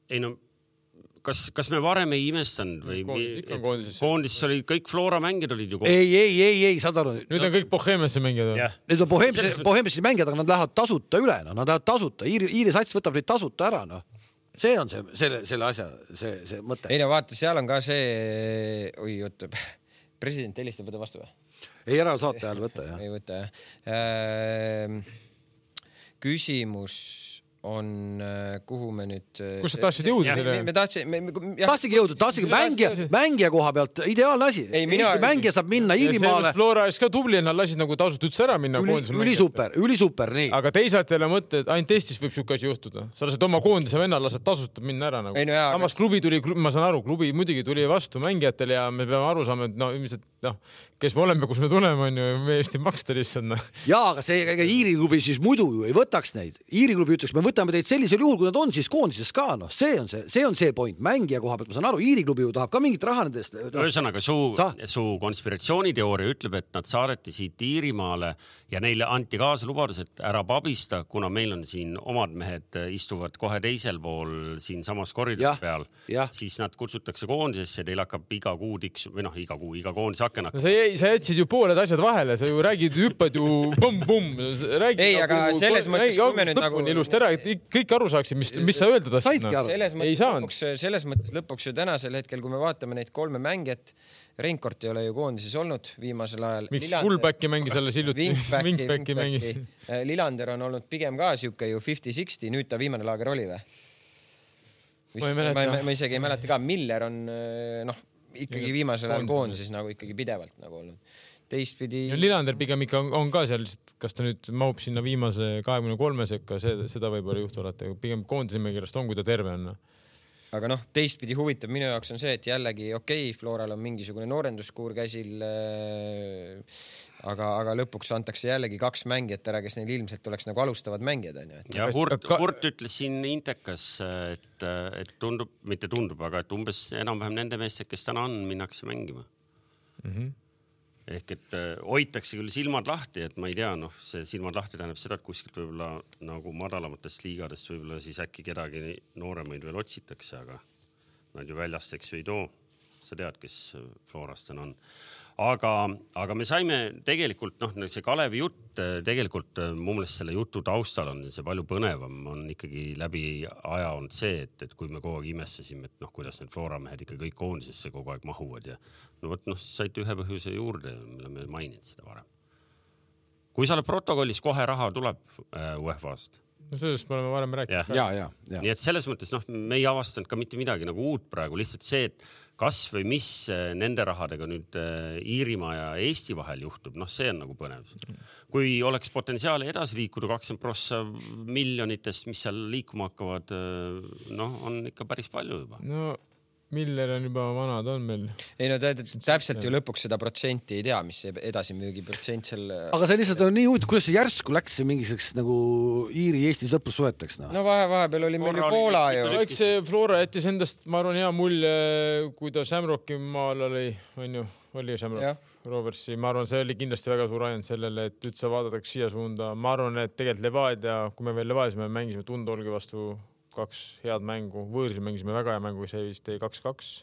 ei no kas, kas me varem ei imestanud või ikka on koondises. koondises oli kõik Flora mängijad olid ju koondises. ei, ei, ei, ei, saad aru. nüüd on kõik Bohemiasse mängijad või? jah, Need on mõttes- Bohemse mängijad, aga nad lähevad tasuta üle, noh, nad lähevad tasuta, Iiri, Iiri sats võtab neid tasuta ära, noh. see on see, selle, selle asja, see, see mõte. ei no vaata, seal on ka see, oi oota, president helistab, võta vastu või? ei, ära saate ajal võtta, jah. ei võta jah ehm,. küsimus on, kuhu me nüüd. Kus sa tahtsid jõuda selle- me tahtsime, tahtsidki jõuda, tahtsidki mängija, mängija koha pealt ideaalne asi. Ei, mina- Eesti mängija saab minna Iirimaale, Flora ees ka tubli, nad lasid nagu tasuta üldse ära minna ülisuper, ülisuper, nii. aga teisalt jälle mõtle, et ainult Eestis võib siuke asi juhtuda, sa lased oma koondise venna, lased tasuta minna ära nagu samas klubi tuli, ma saan aru, klubi muidugi tuli vastu mängijatele ja me peame aru saama, et no ilmselt noh, kes me oleme, kus me tuleme, onju, me Eesti maksta lihtsalt noh. jaa, aga see, ega Iiri klubi siis muidu ju ei võtaks neid. Iiri klubi ütleks, me võtame teid sellisel juhul, kui nad on siis koondises ka, noh, see on see, see on see point, mängija koha pealt ma saan aru, Iiri klubi ju tahab ka mingit raha nendest no,. ühesõnaga su Sa-, su konspiratsiooniteooria ütleb, et nad saadeti siit Iirimaale ja neile anti kaasa lubadus, et ära pabista, kuna meil on siin omad mehed äh, istuvad kohe teisel pool siinsamas koridori peal siis nad kutsutakse koondisesse, teil hakkab iga kuu tiksu või noh, iga kuu, iga koondise aken hakkab sa jäi, sa jätsid ju pooled asjad vahele, sa ju räägid, hüppad ju räägid. Ei, aga selles mõttes, kui me nüüd nagu- ilusti ära, et kõik aru saaksid, mis, mis sa öelda tahtsid aru. selles ei mõttes lõpuks, selles mõttes lõpuks ju tänasel hetkel, kui me vaatame neid kolme mängijat, Reinkord ei ole ju koondises olnud viimasel ajal. miks fullbacki mängis alles hiljuti, wingbacki mängis. Lillander on olnud pigem ka siuke ju fifty-sixty, nüüd ta viimane laager oli või? Ma ei mäleta. ma, isegi ei mäleta ka, Miller on eh, noh, ikkagi viimasel ajal koondises. nagu ikkagi pidevalt nagu olnud. teistpidi ja Lillander pigem ikka on, on ka seal lihtsalt, kas ta nüüd mahub sinna viimase kahekümne kolme sekka, see, seda võib-olla ei juhtu alati, aga pigem koondise nimekirjast on, kui ta terve on. Aga noh, teistpidi huvitav minu jaoks on see, et jällegi okei okay,, Floral on mingisugune noorenduskuur käsil äh,. aga, aga lõpuks antakse jällegi kaks mängijat ära, kes neil ilmselt oleks nagu alustavad mängijad onju, ja Hurt ka-, Hurt ütles siin Intekas, et, et tundub, mitte tundub, aga et umbes enam-vähem nende meestega, kes täna on, minnakse mängima mm. Mhm. -hmm. Ehk et äh, hoitakse küll silmad lahti, et ma ei tea, noh, see silmad lahti tähendab seda, et kuskilt võib-olla nagu madalamatest liigadest võib-olla siis äkki kedagi nooremaid veel otsitakse, aga nad ju väljast, eks ju ei too. sa tead, kes Florast täna on aga, aga me saime tegelikult noh, see Kalevi jutt eh, tegelikult eh, mu meelest selle jutu taustal on see palju põnevam, on ikkagi läbi aja olnud see, et, et kui me kogu aeg imestasime, et noh, kuidas need Flora mehed ikka kõik koondisesse kogu aeg mahuvad ja no vot noh, saite ühe põhjuse juurde, me oleme maininud seda varem. kui sa oled protokollis, kohe raha tuleb äh, UEFA-st no sellest me oleme varem rääkinud. jah ja, ja, ja nii et selles mõttes noh, me ei avastanud ka mitte midagi nagu uut praegu, lihtsalt see, et kas või mis eh, nende rahadega nüüd eh, Iirimaa ja Eesti vahel juhtub, noh, see on nagu põnev. kui oleks potentsiaali edasi liikuda kakskümmend prossa miljonitest, mis seal liikuma hakkavad, noh, on ikka päris palju juba. no Miller on juba vana, ta on meil. ei no ta täpselt ju lõpuks seda protsenti ei tea, mis see edasimüügi protsent seal. aga see lihtsalt on nii huvitav, kuidas see järsku läks mingisuguseks nagu Iiri-Eesti sõprussuheteks noh. no vahe, vahepeal oli meil ju Poola ju. no eks see Flora jättis endast, ma arvan, hea mulje, kui ta Shamrocki maal oli, onju, oli Shamrock. Roversi, ma arvan, see oli kindlasti väga suur ajend sellele, et üldse vaadatakse siia suunda. ma arvan, et tegelikult Levadia, kui me veel Levadias mängisime Tundolgi vastu kaks head mängu, võõrsil mängisime väga hea mängu, see vist jäi kaks-kaks.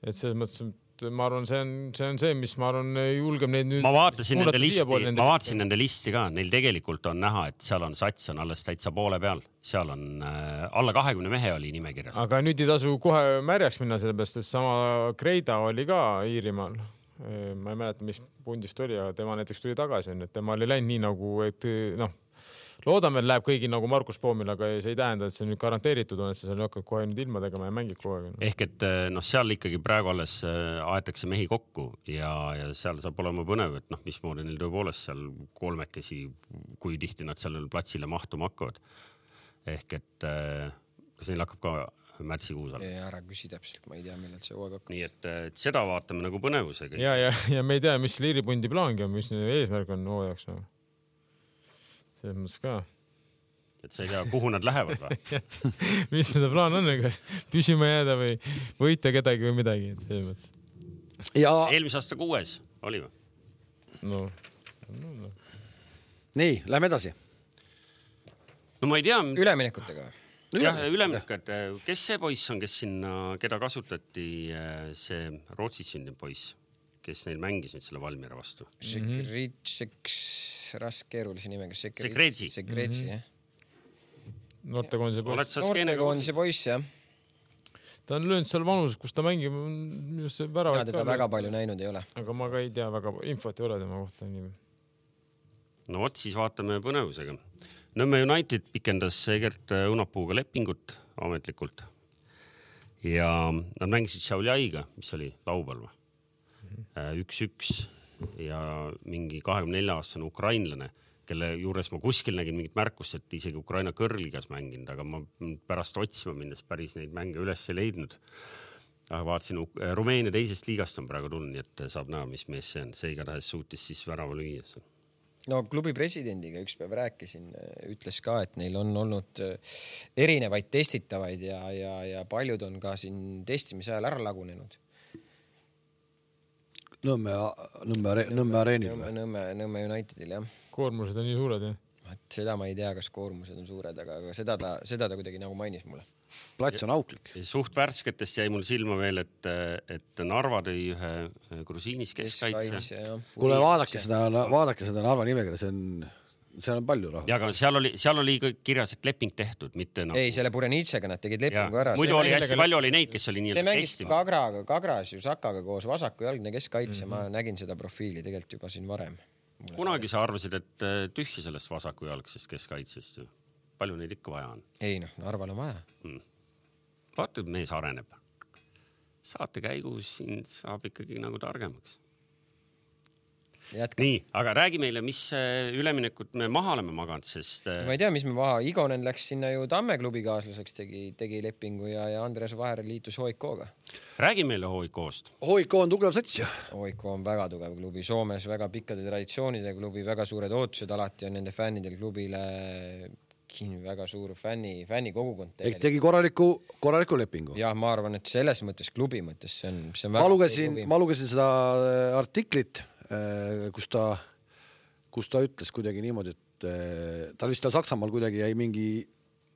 et selles mõttes, et ma arvan, see on, see on see, mis ma arvan, julgeb neid nüüd. ma vaatasin nende listi, ma vaatasin nende listi ka, neil tegelikult on näha, et seal on sats on alles täitsa poole peal, seal on äh, alla kahekümne mehe oli nimekirjas. aga nüüd ei tasu kohe märjaks minna, sellepärast et sama Kreida oli ka Iirimaal äh, ma ei mäleta, mis pundist oli, aga tema näiteks tuli tagasi onju, et temal ei läinud nii nagu, et noh loodame, et läheb kõigil nagu Markus Poomil, aga see ei tähenda, et see nüüd garanteeritud on, et sa seal hakkad kohe nüüd ilma tegema ja mängid kogu aeg. ehk et eh, noh, seal ikkagi praegu alles eh, aetakse mehi kokku ja, ja seal saab olema põnev, et noh, mismoodi neil tõepoolest seal kolmekesi, kui tihti nad sellele platsile mahtuma hakkavad. ehk et eh, kas neil hakkab ka märtsikuus alles? ära küsi täpselt, ma ei tea, millal see hooaeg hakkab. nii et, et seda vaatame nagu põnevusega. ja, ja, ja me ei tea, mis liiripundi plaangi on, mis eesmärk on hooajaks no selles mõttes ka. et sa ei tea, kuhu nad lähevad või mis nende plaan on, ega püsima jääda või võita kedagi või midagi, et selles mõttes. ja. eelmise aasta kuues oli või? no, no, no.. nii, lähme edasi. no ma ei tea. üleminekutega või? jah, üleminekud, kes see poiss on, kes sinna, keda kasutati, see Rootsis sündinud poiss, kes neil mängis nüüd selle Valmiera vastu? Šekritšeks raske keerulise nimega. Sekretsi. Sekretsi jah. noortekoondise poiss. noortekoondise poiss jah. ta on löönud seal vanuses, kus ta mängib, minu arust see väravaid teda väga palju näinud ei ole. aga ma ka ei tea, väga infot ei ole tema kohta nii. no vot, siis vaatame põnevusega. Nõmme United pikendas Egert Õunapuuga lepingut ametlikult ja nad mängisid Šiauliaiga, mis oli laupäeval või? Mhm. üks-üks ja mingi kahekümne nelja aastane ukrainlane, kelle juures ma kuskil nägin mingit märkust, et isegi Ukraina kõrgligas mänginud, aga ma pärast otsima minnes päris neid mänge üles ei leidnud. aga vaatasin, Rumeenia teisest liigast on praegu tulnud, nii et saab näha, mis mees see on, see igatahes suutis siis värava lüüa no klubi presidendiga üks päev rääkisin, ütles ka, et neil on olnud erinevaid testitavaid ja, ja, ja paljud on ka siin testimise ajal ära lagunenud Nõmme, Nõmme, Nõmme areenil või? Nõmme, Nõmme Unitedil jah. koormused on nii suured jah? vot seda ma ei tea, kas koormused on suured, aga, aga seda ta, seda ta kuidagi nagu mainis mulle. plats on auklik. suht värsketest jäi mul silma veel, et, et Narva tõi ühe grusiinis keskkaitse. kuule, vaadake seda, vaadake seda Narva nimekirja, see on seal on palju raha. ja aga seal oli, seal oli kirjas, et leping tehtud, mitte nagu.... ei, selle Burenitsega nad tegid lepingu ja. ära. muidu oli hästi palju oli neid, kes oli nii-öelda testinud. Kagraga, Kagras ju Sakaga koos vasakujalgne keskkaitse mm, -hmm. ma nägin seda profiili tegelikult juba siin varem. kunagi sa arvasid, et äh, tühja sellest vasakujalgsest keskkaitsest ju. palju neid ikka vaja on? ei noh, Narval on vaja hmm.. vaata, mees areneb. saate käigus sind saab ikkagi nagu targemaks Jätka. nii, aga räägi meile, mis üleminekut me maha oleme maganud, sest. Äh, ma ei tea, mis me maha, Igonen läks sinna ju Tamme klubi kaaslaseks, tegi, tegi lepingu ja, ja Andres Vaher liitus HOIK-ga. räägi meile HOIK-st. HOIK on tugev sats ju. HOIK on väga tugev klubi, Soomes väga pikkade traditsioonidega klubi, väga suured ootused alati on nende fännidel klubile väga suur fänni, fännikogukond. tegi korraliku, korraliku lepingu. jah, ma arvan, et selles mõttes, klubi mõttes see on, see on ma lugesin, ma lugesin seda artiklit Äh, kus ta, kus ta ütles kuidagi niimoodi, et äh, tal vist seal Saksamaal kuidagi jäi mingi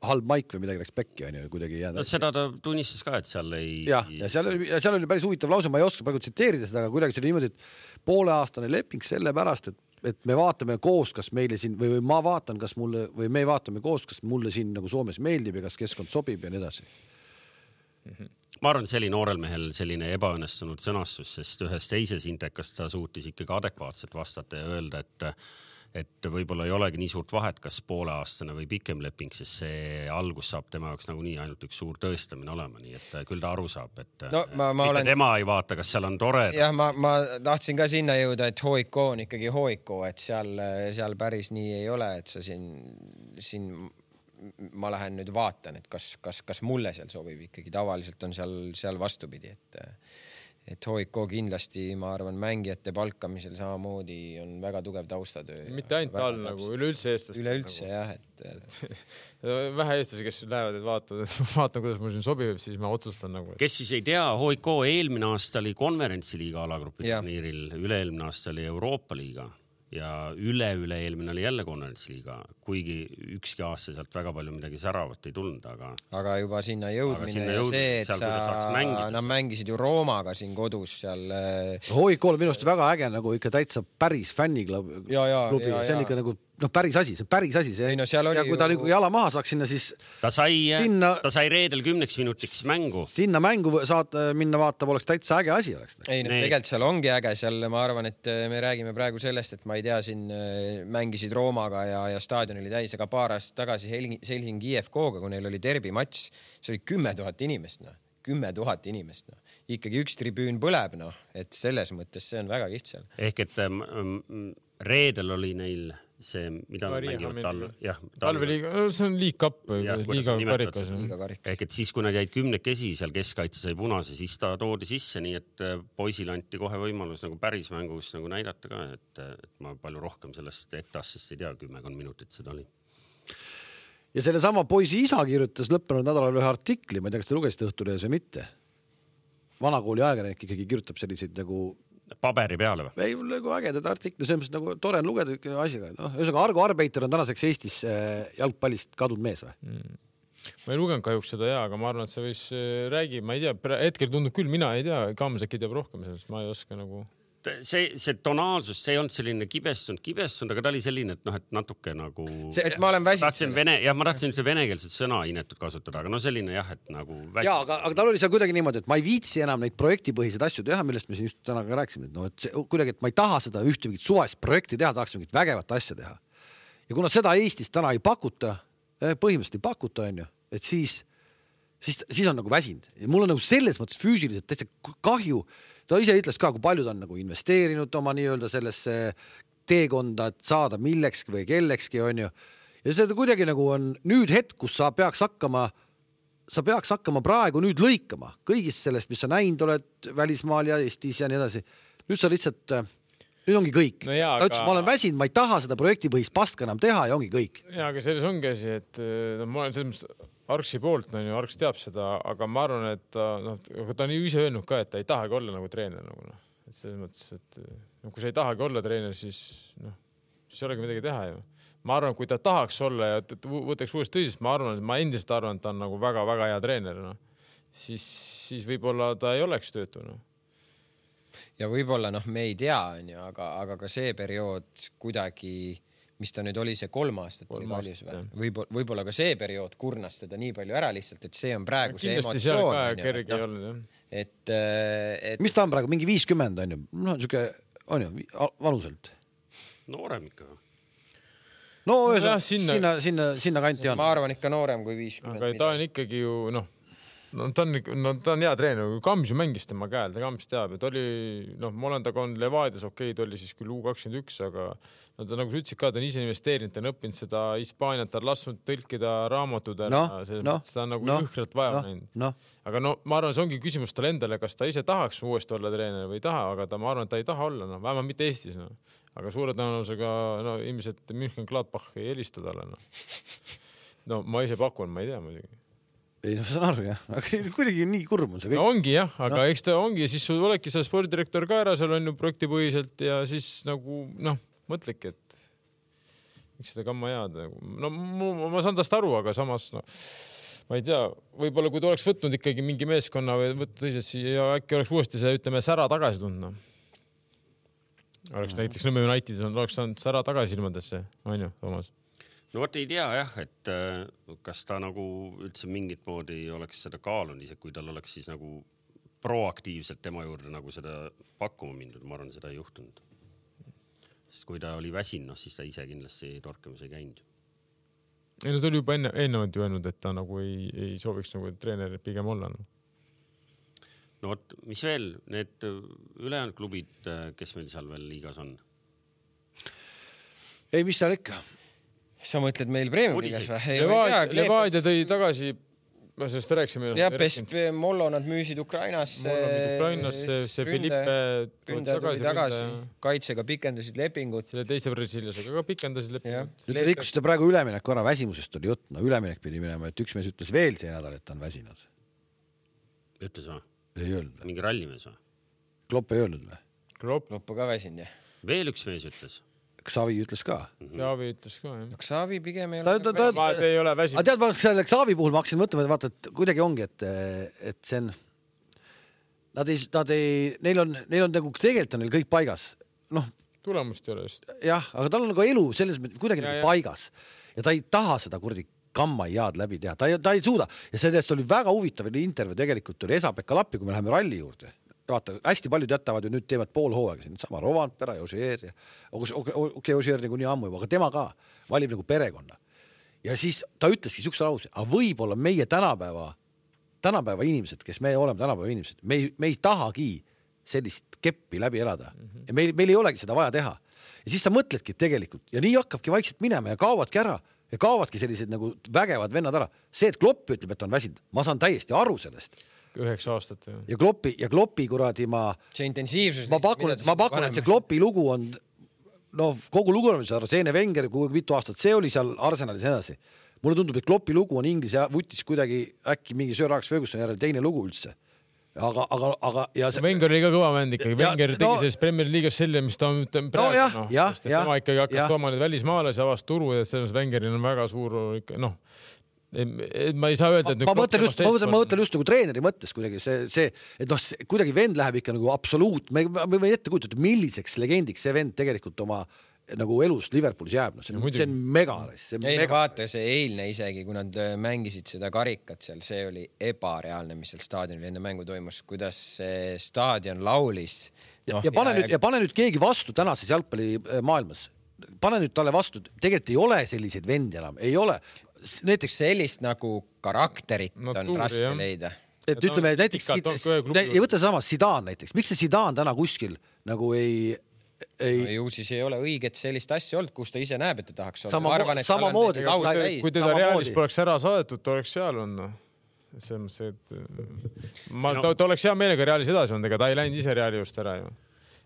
halb maik või midagi läks pekki onju, kuidagi ei jäänud. no seda ta tunnistas ka, et seal ei. jah, ja seal oli, seal oli päris huvitav lause, ma ei oska praegu tsiteerida seda, aga kuidagi see oli niimoodi, et pooleaastane leping sellepärast, et, et me vaatame koos, kas meile siin või, või ma vaatan, kas mulle või me vaatame koos, kas mulle siin nagu Soomes meeldib ja kas keskkond sobib ja nii edasi mm. -hmm ma arvan, see oli noorel mehel selline ebaõnnestunud sõnastus, sest ühes teises intekas ta suutis ikkagi adekvaatselt vastata ja öelda, et et võib-olla ei olegi nii suurt vahet, kas pooleaastane või pikem leping, sest see algus saab tema jaoks nagunii ainult üks suur tõestamine olema, nii et küll ta aru saab, et no, ma, ma olen... tema ei vaata, kas seal on tore. jah, ma, ma tahtsin ka sinna jõuda, et HOIK on ikkagi HOIK, et seal, seal päris nii ei ole, et sa siin, siin ma lähen nüüd vaatan, et kas, kas, kas mulle seal sobib ikkagi, tavaliselt on seal, seal vastupidi, et et HIK kindlasti, ma arvan, mängijate palkamisel samamoodi on väga tugev taustatöö. mitte ainult tal nagu üleüldse eestlased. üleüldse nagu. jah, et vähe eestlasi, kes lähevad, et vaatavad, et vaatan, kuidas mul siin sobib, siis ma otsustan nagu. kes siis ei tea, HIK eelmine aasta oli konverentsiliiga alagrupi turniiril, üle-eelmine aasta oli Euroopa liiga ja üle-üle-eelmine oli jälle konverentsiliiga, kuigi ükski aasta sealt väga palju midagi säravat ei tulnud, aga. aga juba sinna jõudmine sinna ja see, et seal, sa, nad mängisid ju Roomaga siin kodus seal. Hoikul minu arust väga äge nagu ikka täitsa päris fänniklubi, see on ikka nagu noh, päris asi, see on päris asi, see. No, ja kui ta nagu jala maha saaks sinna, siis. ta sai sinna..., ta sai reedel kümneks minutiks mängu. sinna mängu saad minna vaatama, oleks täitsa äge asi oleks. ei noh, tegelikult seal ongi äge, seal ma arvan, et äh, me räägime praegu sellest, et ma ei tea, siin äh, mängisid Roomaga ja, ja staadion oli täis, aga paar aastat tagasi Helsingi IFK-ga, kui neil oli derbimatš, see oli kümme tuhat inimest, noh kümme tuhat inimest, noh, ikkagi üks tribüün põleb, noh, et selles mõttes see on väga kihvt seal. ehk et ähm, reedel oli neil see, mida nad mängivad talve, jah. talveliiga, see on League Cup või liiga karikas. ehk et siis, kui nad jäid kümnekesi seal keskkaitse sai punase, siis ta toodi sisse, nii et äh, poisile anti kohe võimalus nagu päris mängus nagu näidata ka, et, et ma palju rohkem sellest etteastest ei tea, kümmekond minutit seda oli ja sellesama poisi isa kirjutas lõppenud nädalal ühe artikli, ma ei tea, kas te lugesite Õhtulehes või mitte. vanakooli ajakirjanik ikkagi kirjutab selliseid nagu paberi peale või? ei, nagu ägedad artiklid, selles mõttes nagu tore on lugeda asjaga, noh, ühesõnaga Argo Arbeiter on tänaseks Eestis äh, jalgpallist kadunud mees või mm.? ma ei lugenud kahjuks seda ja, aga ma arvan, et see võis, äh, räägi, ma ei tea, hetkel tundub küll, mina ei tea, Kams äkki teab rohkem sellest, ma ei oska nagu see, see tonaalsus, see ei olnud selline kibestunud, kibestunud, aga ta oli selline, et noh, et natuke nagu. et ma olen väsinud. tahtsin vene, jah, ma tahtsin ühte venekeelset sõna inetut kasutada, aga no selline jah, et nagu. ja, aga, aga tal oli seal kuidagi niimoodi, et ma ei viitsi enam neid projektipõhiseid asju teha, millest me siin just täna ka rääkisime, et noh, et see kuidagi, et ma ei taha seda ühte mingit suvalist projekti teha, tahaks mingit vägevat asja teha. ja kuna seda Eestis täna ei pakuta, eh, põhimõtteliselt ei pakuta, onju, et siis, siis, siis on nagu väsinud ja mul on nagu selles mõttes füüsiliselt täitsa kahju ta ise ütles ka, kui palju ta on nagu investeerinud oma nii-öelda sellesse teekonda, et saada millekski või kellekski, onju. ja see kuidagi nagu on nüüd hetk, kus sa peaks hakkama, sa peaks hakkama praegu nüüd lõikama kõigist sellest, mis sa näinud oled välismaal ja Eestis ja nii edasi. nüüd sa lihtsalt nüüd ongi kõik no. ta ütles aga..., ma olen väsinud, ma ei taha seda projektipõhist paska enam teha ja ongi kõik. ja, aga selles ongi asi, et noh, ma olen selles mõttes Arksi poolt on ju, Arks teab seda, aga ma arvan, et ta noh, ta on ju ise öelnud ka, et ta ei tahagi olla nagu treener nagu noh, et selles mõttes, et no kui sa ei tahagi olla treener, siis noh, siis ei olegi midagi teha ju. ma arvan, kui ta tahaks olla ja võtaks uuesti tõsiselt, ma arvan, et ma endiselt arvan, et ta on nagu väga-väga hea treener, noh, siis, siis võib-olla ta ei oleks töötu, noh ja võib-olla noh, me ei tea, onju, aga, aga ka see periood kuidagi mis ta nüüd oli, see kolm aastat kolm oli kallis või? võib-olla, võib-olla ka see periood kurnas teda nii palju ära lihtsalt, et see on praegu see emotsioon. kerge ei olnud jah. et, äh, et. mis ta on praegu, mingi viiskümmend on ju, noh sihuke on ju vanuselt? noorem ikka. no ühesõnaga no, sinna, sinna, sinna, sinna kanti on. ma arvan ikka noorem kui viiskümmend. aga ta on ikkagi ju noh no ta on, no ta on hea treener, Kams ju mängis tema käel, ta Kams teab, et oli noh, ma olen temaga olnud Levadias, okei okay,, ta oli siis küll U kakskümmend üks, aga no ta nagu sa ütlesid ka, ta on ise investeerinud, ta on õppinud seda Hispaaniat, ta on lasknud tõlkida raamatutele no,, selles no, mõttes ta on nagu no, jõhkralt vaeva no, näinud no.. aga no ma arvan, see ongi küsimus talle endale, kas ta ise tahaks uuesti olla treener või ei taha, aga ta, ma arvan, et ta ei taha olla, noh, vähemalt mitte Eestis, noh. aga suure tõenäosusega no ilmselt München Gladbach ei helista talle, noh. no ma ise pakun, ma ei tea muidugi ei no saan aru jah, aga kuidagi nii kurb on see kõik no,. ongi jah, aga no. eks ta ongi, siis sul oledki seal spordidirektor ka ära, seal on ju projektipõhiselt ja siis nagu noh, mõtledki, et miks seda kamma jääda nagu. no ma, ma saan tast aru, aga samas noh, ma ei tea, võib-olla kui ta oleks võtnud ikkagi mingi meeskonna või võtta teised siia ja äkki oleks uuesti see, ütleme, sära tagasi tulnud noh. oleks no. näiteks Nõmme Unitedis oleks saanud sära tagasi ilmadesse, onju, Toomas no vot ei tea jah, et äh, kas ta nagu üldse mingit moodi oleks seda kaalunud, isegi kui tal oleks siis nagu proaktiivselt tema juurde nagu seda pakkuma mindud, ma arvan, seda ei juhtunud. sest kui ta oli väsinud, noh siis ta ise kindlasti torkamas ei käinud. ei no ta oli juba enne, eelnevalt ju öelnud, et ta nagu ei, ei sooviks nagu treener pigem olla no no vot, mis veel, need ülejäänud klubid, kes meil seal veel liigas on? ei, mis seal ikka sa mõtled meil Premium-liigas või? Levadia, tõi tagasi me sellest rääkisime. jah, Pest Mollo nad müüsid Ukrainasse. Ukrainasse, see Felipe tuli tagasi, tagasi., kaitsega pikendasid lepingut. selle teise brasiillasega ka pikendasid lepingut. nüüd te rikkusite praegu ülemineku ära, väsimusest oli jutt, no üleminek pidi minema, et üks mees ütles veel see nädal, et ta on väsinud. ütles või? ei öelnud. mingi rallimees või? Klopp ei öelnud või? Klopp. Klopp on ka väsinud jah. veel üks mees ütles Xavi ütles ka. Xavi ütles ka, jah. Xavi pigem ei ole. ta, ta, ta, ta ei ole väsinud. aga tead, ma selle Xavi puhul ma hakkasin mõtlema, et vaata, et kuidagi ongi, et, et see on, nad ei, nad ei, neil on, neil on nagu tegelikult on neil kõik paigas, noh. tulemust ei ole just. jah, aga tal on nagu elu selles mõttes kuidagi ja, nagu paigas ja ta ei taha seda kuradi kammajaad läbi teha, ta ei, ta ei suuda ja sellest oli väga huvitav intervjuu tegelikult oli Esa-Pekka Lappi, kui me läheme ralli juurde vaata, hästi paljud jätavad ju nüüd teevad pool hooaega siin, sama Rovanpera ja Ožeer ja okei Ožeer niikuinii ammu juba, aga tema ka valib nagu perekonna. ja siis ta ütleski siukse lause, aga võib-olla meie tänapäeva, tänapäeva inimesed, kes me oleme tänapäeva inimesed, me ei, me ei tahagi sellist keppi läbi elada mm -hmm. ja meil, meil ei olegi seda vaja teha. ja siis sa mõtledki tegelikult ja nii hakkabki vaikselt minema ja kaovadki ära ja kaovadki sellised nagu vägevad vennad ära. see, et Klopp ütleb, et on väsinud, ma saan täiesti aru sellest üheksa aastat. ja Kloppi ja Kloppi kuradi ma. see intensiivsus. ma pakun, et ma pakun, et see Kloppi lugu on noh, kogu lugu on seal Arsene Wenger, kui mitu aastat see oli seal Arsenalis ja nii edasi. mulle tundub, et Kloppi lugu on Inglise vutis kuidagi äkki mingi Sir Alex Fergusoni järel teine lugu üldse aga, aga, aga ja see.... Wenger oli ka kõva vend ikkagi, Wenger tegi no, selles Premier League'is selle, mis ta on praegu no,, noh, tema ikkagi hakkas tooma neid välismaalasi, avas turu ja selles Wengeril on väga suur ikka noh ma ei saa öelda, et ma mõtlen just, ma mõtlen, ma mõtlen just nagu treeneri mõttes kuidagi see, see, et noh, kuidagi vend läheb ikka nagu absoluut, me võime ette kujutada, milliseks legendiks see vend tegelikult oma nagu elus Liverpoolis jääb, noh, see on, see on mega. ei no vaata, see eilne isegi, kui nad äh, mängisid seda karikat seal, see oli ebareaalne, mis seal staadionil enne mängu toimus, kuidas see staadion laulis no,. ja pane ja, nüüd ja pane nüüd keegi vastu tänases jalgpallimaailmas, pane nüüd talle vastu, tegelikult ei ole selliseid vendi enam, ei ole näiteks sellist nagu karakterit Natuuri, on raske jah. leida. et ja ütleme no, näiteks, ja võta sama Zidane näiteks, miks see Zidane täna kuskil nagu ei ei no,. ju siis ei ole õiget sellist asja olnud, kus ta ise näeb, et ta tahaks olla. sama, samamoodi. kui teda Realis poleks ära saadetud, ta oleks seal olnud noh selles mõttes, et ma no., ta oleks hea meelega Realis edasi olnud, ega ta ei läinud ise Reali just ära ju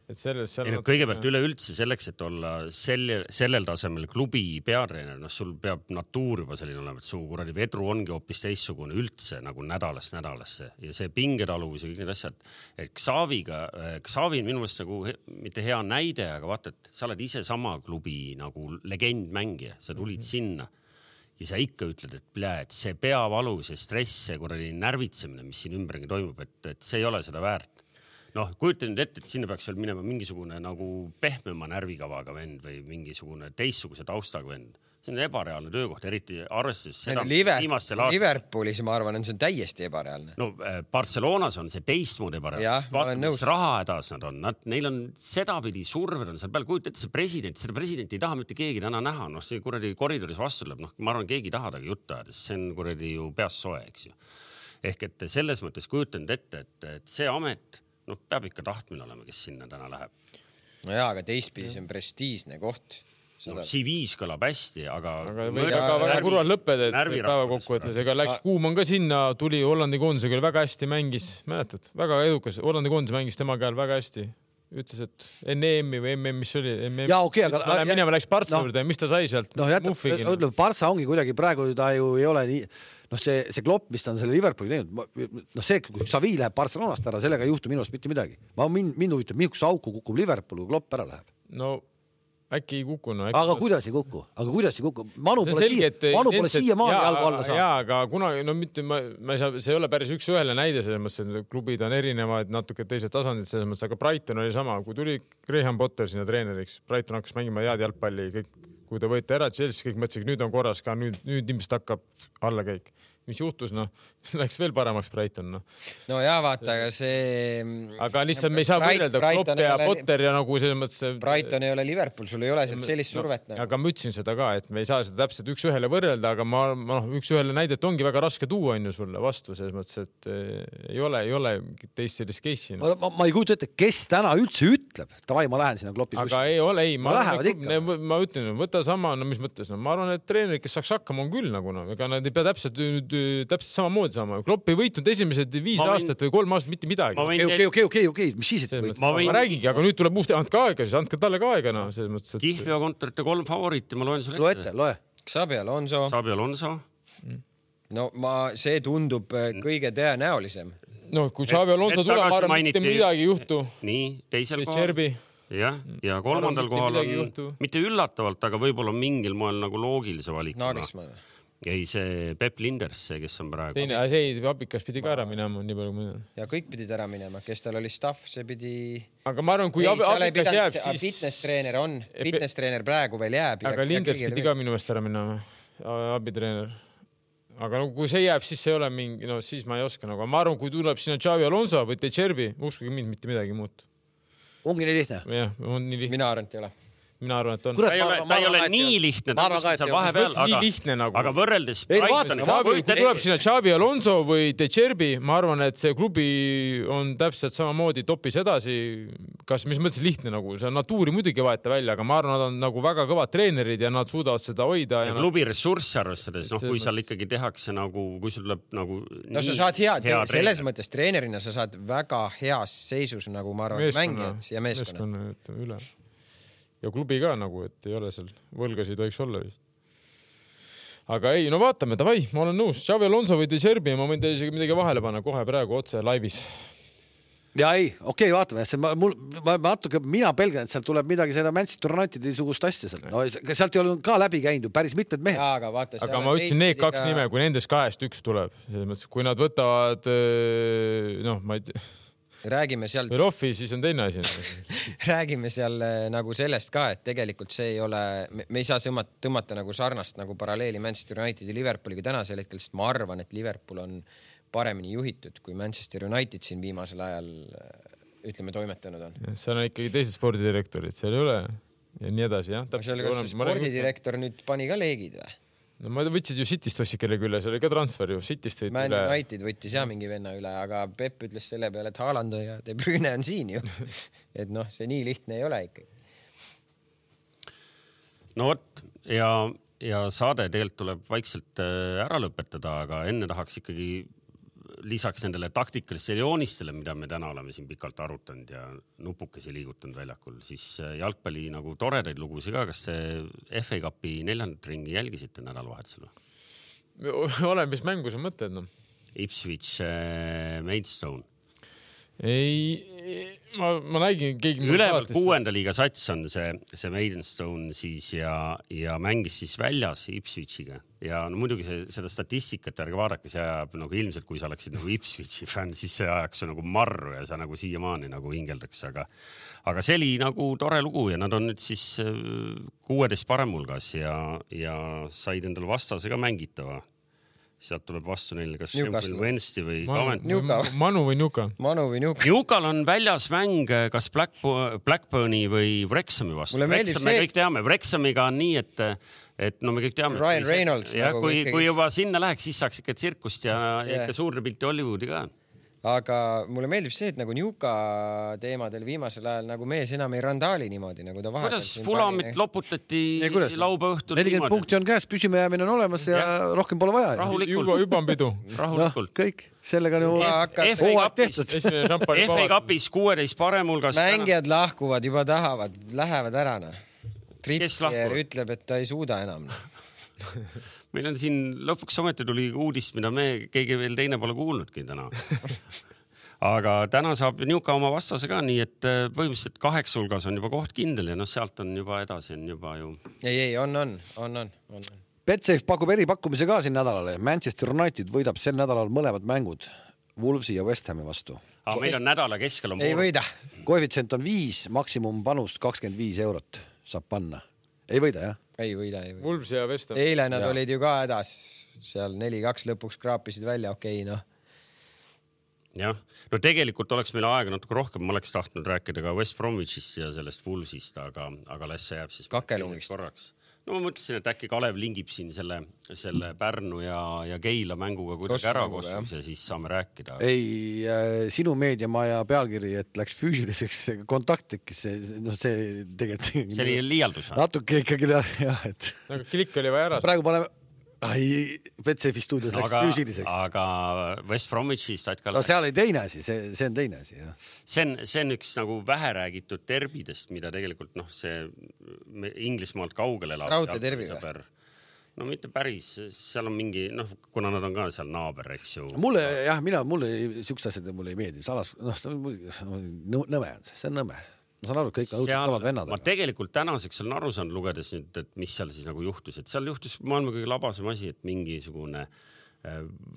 et selles. ei no kõigepealt üleüldse selleks, et olla selle, sellel tasemel klubi peatreener, noh, sul peab natuur juba selline olema, et su kuradi vedru ongi hoopis teistsugune üldse nagu nädalast nädalasse ja see pingetaluvus ja kõik need asjad. et Xaviga, Xavi on minu meelest nagu mitte hea näide, aga vaata, et sa oled ise sama klubi nagu legendmängija, sa tulid mm -hmm. sinna ja sa ikka ütled, et plee, et see peavalu, see stress, see kuradi närvitsemine, mis siin ümberringi toimub, et, et see ei ole seda väärt noh, kujuta nüüd ette, et sinna peaks veel minema mingisugune nagu pehmema närvikavaga vend või mingisugune teistsuguse taustaga vend. see on ebareaalne töökoht, eriti arvestades seda no,. Liverpool, Liverpoolis ma arvan, on see täiesti ebareaalne. no äh, Barcelonas on see teistmoodi ebareaalne. vaata, mis rahahädas nad on, nad, neil on sedapidi surved on seal peal, kujuta ette, see president, seda presidenti ei taha mitte keegi täna näha, noh, see kuradi koridoris vastu tuleb, noh, ma arvan, keegi ei taha temaga juttu ajada, sest see on kuradi ju peast soe, eks ju. ehk et selles mõttes kujuta nüüd ette, et, et see amet noh, peab ikka tahtmine olema, kes sinna täna läheb. no jaa, aga teistpidi see on prestiižne koht no CV-s kõlab hästi, aga. aga võib ka väga kurvalt lõppeda, et päeva kokkuvõttes, ega läks Kuumann ka sinna, tuli Hollandi koondisega väga hästi mängis, mäletad, väga edukas, Hollandi koondis mängis tema käel väga hästi ütles, et enne EM-i või MM, mis oli MM,. jaa, okei okay,, aga. minema läks Partsa no, juurde ja mis ta sai sealt? noh, jätab, ütleme, Partsa ongi kuidagi praegu ta ju ei ole nii noh, see, see klopp, mis ta on selle Liverpooli teinud, noh, see, kui Xavi läheb Barcelonast ära, sellega ei juhtu minu arust mitte midagi. ma, mind, mind huvitab, missuguse auku kukub Liverpool, kui klopp ära läheb. no äkki ei kuku no,. aga kuidas ei kuku, aga kuidas ei kuku? Manu pole siia, Manu pole siiamaani jalgu alla saanud. jaa, aga kunagi, no mitte, ma, ma ei saa, see ei ole päris üks-ühele näide selles mõttes, et klubid on erinevad, natuke teised tasandid selles mõttes, aga Brighton oli sama, kui tuli Graham Potter sinna treeneriks, Brighton hakkas mängima head jalgpalli, kõik, kui ta võeti ära Chelsea, kõik mõtlesid, nüüd on korras ka, nüüd, nüüd ilmselt hakkab allakäik mis juhtus, noh, läks veel paremaks Brighton, noh. no ja vaata, aga see. aga lihtsalt me ei saa võrrelda Klopp ja Potter ja nagu selles mõttes. Brighton ei ole Liverpool, sul ei ole sealt sellist survet no,. aga ma ütlesin seda ka, et me ei saa seda täpselt üks-ühele võrrelda, aga ma, ma noh, üks-ühele näidet ongi väga raske tuua, on ju sulle vastu selles mõttes, et eh, ei ole, ei ole teist sellist case'i no.. Ma, ma ei kujuta ette, kes täna üldse ütleb, davai, ma lähen sinna Klopis. aga ei ole, ei, ma, ma, ma ütlen, võta sama, no mis mõttes, no ma arvan, et treenerid, kes saaks hakkama, on küll nagu noh, ega nad ei pea täpselt, täpselt samamoodi saama. Klopp ei võitnud esimesed viis võin... aastat või kolm aastat mitte midagi. okei, okei, okei, okei, okei, mis siis, et võit? ma, võin... ma räägingi, aga nüüd tuleb uus, andke aega siis, andke talle ka aega, noh, selles mõttes et.... kihlveokontorite kolm favoriiti, ma loen sulle ette. loe ette, loe. Xabi Alonso. Xabi Alonso mm no ma, see tundub äh, kõige tõenäolisem. no kui Xavi Alonso tuleb, ma arvan, mitte midagi ei juhtu. nii, teisel kohal jah, ja kolmandal kohal on mitte üllatavalt, aga võib-olla mingil moel nagu loogilise valikuna no,. Ei, see Peep Linders, see, kes on praegu. teine, see Abikas pidi ka ära minema, nii palju kui ma tean. ja kõik pidid ära minema, kes tal oli staff, see pidi. aga ma arvan, kui ei, Abikas jääb, siis. fitness treener on, fitness treener praegu veel jääb. aga Linders pidi ka minu meelest ära minema, abitreener aga no kui see jääb, siis ei ole mingi, no siis ma ei oska nagu, ma arvan, kui tuleb sinna Xavi Alonso või Teixeira, uskuge mind, mitte midagi ei muutu ongi nii lihtne? jah, on nii lihtne. mina arvan, et ei ole mina arvan, et on. ta ei ole, ta ei ole nii lihtne, ta on seal vahepeal, aga, nagu. aga võrreldes. kui tuleb sinna Xavi Alonso või De Cherbi, ma arvan, et see klubi on täpselt samamoodi topis edasi. kas, mis mõttes lihtne nagu, see natuuri muidugi ei vaeta välja, aga ma arvan, nad on nagu väga kõvad treenerid ja nad suudavad seda hoida. ja, klubi ressurssi arvestades, noh, kui seal ikkagi tehakse nagu, kui sul tuleb nagu. no sa saad head hea, selles mõttes treenerina sa saad väga heas seisus nagu ma arvan, mängijad ja meeskonna. üle ja klubi ka nagu, et ei ole seal, võlgasid ei tohiks olla vist. aga ei, no vaatame, davai, ma olen nõus, Xavi Alonso või De Serbi, ma võin teile isegi midagi vahele panna kohe praegu otse laivis ja ei, okei okay,, vaatame, see ma, mul, ma natuke, mina pelgan, et sealt tuleb midagi seda Manchester Unitedi sugust asja sealt, no sealt ei olnud ka läbi käinud ju päris mitmed mehed. aga vaata. aga ma ütlesin need kaks ka... nime, kui nendest kahest üks tuleb, selles mõttes, kui nad võtavad, noh, ma ei tea räägime seal. või Rohvi, siis on teine asi räägime seal äh, nagu sellest ka, et tegelikult see ei ole, me ei saa tõmmata, tõmmata nagu sarnast nagu paralleeli Manchester Unitedi Liverpooliga tänasel hetkel, sest ma arvan, et Liverpool on paremini juhitud, kui Manchester United siin viimasel ajal äh, ütleme, toimetanud on. seal on ikkagi teised spordidirektorid, seal ei ole ja nii edasi jah. spordidirektor nüüd pani ka leegid või? No ma võtsid ju Cityst ostsid kellegi üle, see oli ka transfer ju, Cityst võeti üle. Man United võttis ja mingi venna üle, aga Peep ütles selle peale, et Haaland ja De Bruyne on siin ju et noh, see nii lihtne ei ole ikkagi. no vot ja, ja saade tegelikult tuleb vaikselt äh, ära lõpetada, aga enne tahaks ikkagi lisaks nendele taktikalistele joonistele, mida me täna oleme siin pikalt arutanud ja nupukesi liigutanud väljakul, siis äh, jalgpalli nagu toredaid lugusid ka, kas te FA Cupi neljandat ringi jälgisite nädalavahetusel või? oleneb, mis mängu sa mõtled, noh. Ipswich äh, Maidstone ei, ma, ma nägin, keegi. üleval kuuenda liiga sats on see, see Maidenstone siis ja, ja mängis siis väljas Ipswichiga ja no muidugi see, seda statistikat ärge vaadake, see ajab nagu ilmselt, kui sa oleksid nagu Ipswichi fänn, siis see ajaks nagu marru ja sa nagu siiamaani nagu hingeldaks, aga, aga see oli nagu tore lugu ja nad on nüüd siis äh, kuueteist paremhulgas ja, ja said endale vastase ka mängitava sealt tuleb vastu neil kas Sheffield Wednesday või Manu, Manu või Newca. Manu või Newca. Newcal on väljas mäng kas Black, Blackburni või Wrexhami vastu. Wrexham me see... kõik teame, Wrexhamiga on nii, et, et no me kõik teame. Ryan Reynolds. jah nagu, kui, kui juba sinna läheks, siis saaks ikka tsirkust ja yeah. ikka suurde pilti Hollywoodi ka aga mulle meeldib see, et nagu Newca teemadel viimasel ajal nagu mees enam ei randaali niimoodi nagu ta vahepeal. kuidas Fulamit loputati laupäeva õhtul? nelikümmend punkti on käes, püsimajäämine on olemas ja, ja rohkem pole vaja. juba, juba on pidu. rahulikult no,. kõik, sellega on ju hooaeg tehtud. FA Cupis kuueteist parem hulgas. mängijad lahkuvad, juba tahavad, lähevad ära noh. Trippier ütleb, et ta ei suuda enam noh. meil on siin lõpuks ometi tuli uudis, mida me keegi veel teine pole kuulnudki täna aga täna saab Newca oma vastase ka, nii et äh, põhimõtteliselt kaheksa hulgas on juba koht kindel ja noh, sealt on juba edasi on juba ju. ei, ei on, on, on, on, on. Betsafe pakub eripakkumise ka siin nädalale. Manchester United võidab sel nädalal mõlemad mängud Wolvesi ja West Hami vastu. aga meil on nädala keskel on. ei võida. koefitsient on viis, maksimumpanust kakskümmend viis eurot saab panna. ei võida jah? Ei võida, ei võida. Wolves ja West Ham. eile nad ja. olid ju ka hädas. seal neli-kaks lõpuks kraapisid välja, okei okay,, noh jah, no tegelikult oleks meil aega natuke rohkem, ma oleks tahtnud rääkida ka West Bromwichist ja sellest Wolvesist, aga, aga las see jääb siis korraks no ma mõtlesin, et äkki Kalev lingib siin selle, selle Pärnu ja, ja Keila mänguga kuidagi ära kossus ja siis saame rääkida. ei äh,, sinu meediamaja pealkiri, et läks füüsiliseks kontakt tekkis, see noh, see tegelikult. see oli liialdus. natuke ikkagi jah, et. aga klikk oli vaja ära. praegu paneme ai, Betsafe stuudios läks aga, füüsiliseks. aga West Bromwichi said ka. no seal oli teine asi, see, see on teine asi, jah. see on, see on üks nagu vähe räägitud derbidest, mida tegelikult noh, see Inglismaalt kaugel elav. raudteederbi või? no mitte päris, seal on mingi noh, kuna nad on ka seal naaber, eks ju. mulle jah, mina, mulle siuksed asjad mulle ei meeldi, salas, noh, nõme on see, see on nõme ma saan aru, kõik on õudselt kõvad vennad. ma tegelikult tänaseks olen aru saanud, lugedes nüüd, et mis seal siis nagu juhtus, et seal juhtus maailma kõige labasem asi, et mingisugune äh,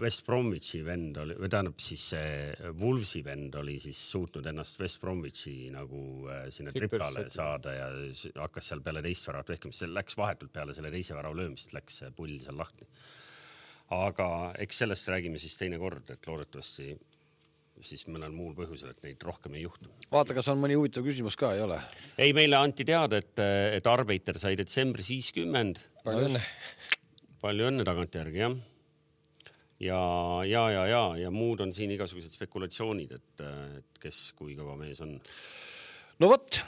West Bromwichi vend oli, või tähendab siis see Wolvesi vend oli siis suutnud ennast West Bromwichi nagu äh, sinna tripale saada ja hakkas seal peale teist väravat vehkimist, see läks vahetult peale selle teise värava löömist, läks see pull seal lahti. aga eks sellest räägime siis teinekord, et loodetavasti siis mõnel muul põhjusel, et neid rohkem ei juhtu. vaata, kas on mõni huvitav küsimus ka, ei ole? ei, meile anti teada, et, et Arbeiter sai detsembris viiskümmend. palju õnne. palju õnne tagantjärgi jah. Ja, ja, ja, ja, ja muud on siin igasugused spekulatsioonid, et, et kes kui kõva mees on. no vot,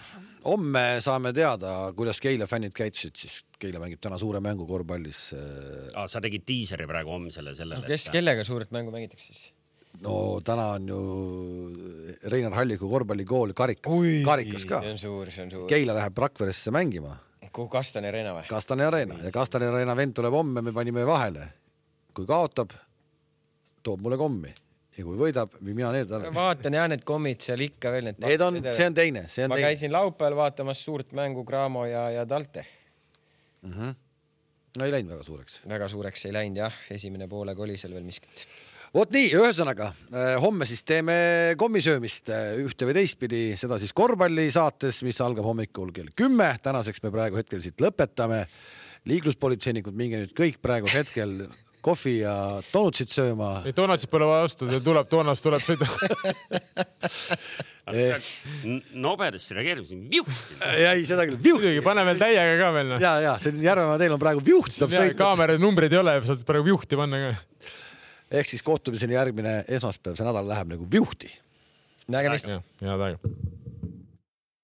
homme saame teada, kuidas Keila fännid käitusid, siis Keila mängib täna suure mängu korvpallis ah,. sa tegid diiseri praegu homsele sellele no,. kes et..., kellega suurt mängu mängitakse siis? no täna on ju Reinar Halliku korvpallikool karikas, karikas ka. see on suur, see on suur. Keila läheb Rakveresse mängima. kuhu Kastani Arena või? Kastani Arena ja Kastani Arena vend tuleb homme, me panime vahele. kui kaotab, toob mulle kommi ja kui võidab, viin mina need alla. vaatan ja need kommid seal ikka veel need. Need on, see on teine, see on ma teine. ma käisin laupäeval vaatamas suurt mängu Cramo ja, ja Talte mm. -hmm. no ei läinud väga suureks. väga suureks ei läinud jah, esimene poolega oli seal veel miskit vot nii, ühesõnaga äh, homme siis teeme kommisöömist äh, ühte või teistpidi, seda siis korvpallisaates, mis algab hommikul kell kümme. tänaseks me praegu hetkel siit lõpetame. liikluspolitseinikud, minge nüüd kõik praegu hetkel kohvi ja donutsit sööma. ei, donutsit pole vaja osta, tuleb, donast tuleb sõida nobedasti reageerimise, viuhti. ei, seda küll, viuhti. muidugi, pane veel täiega ka veel. ja, ja see Järvemaa teel on praegu viuht. kaamera numbreid ei ole, saad praegu viuhti panna ka ehk siis kohtumiseni järgmine esmaspäev, see nädal läheb nagu viuhti. nägemist. head aega.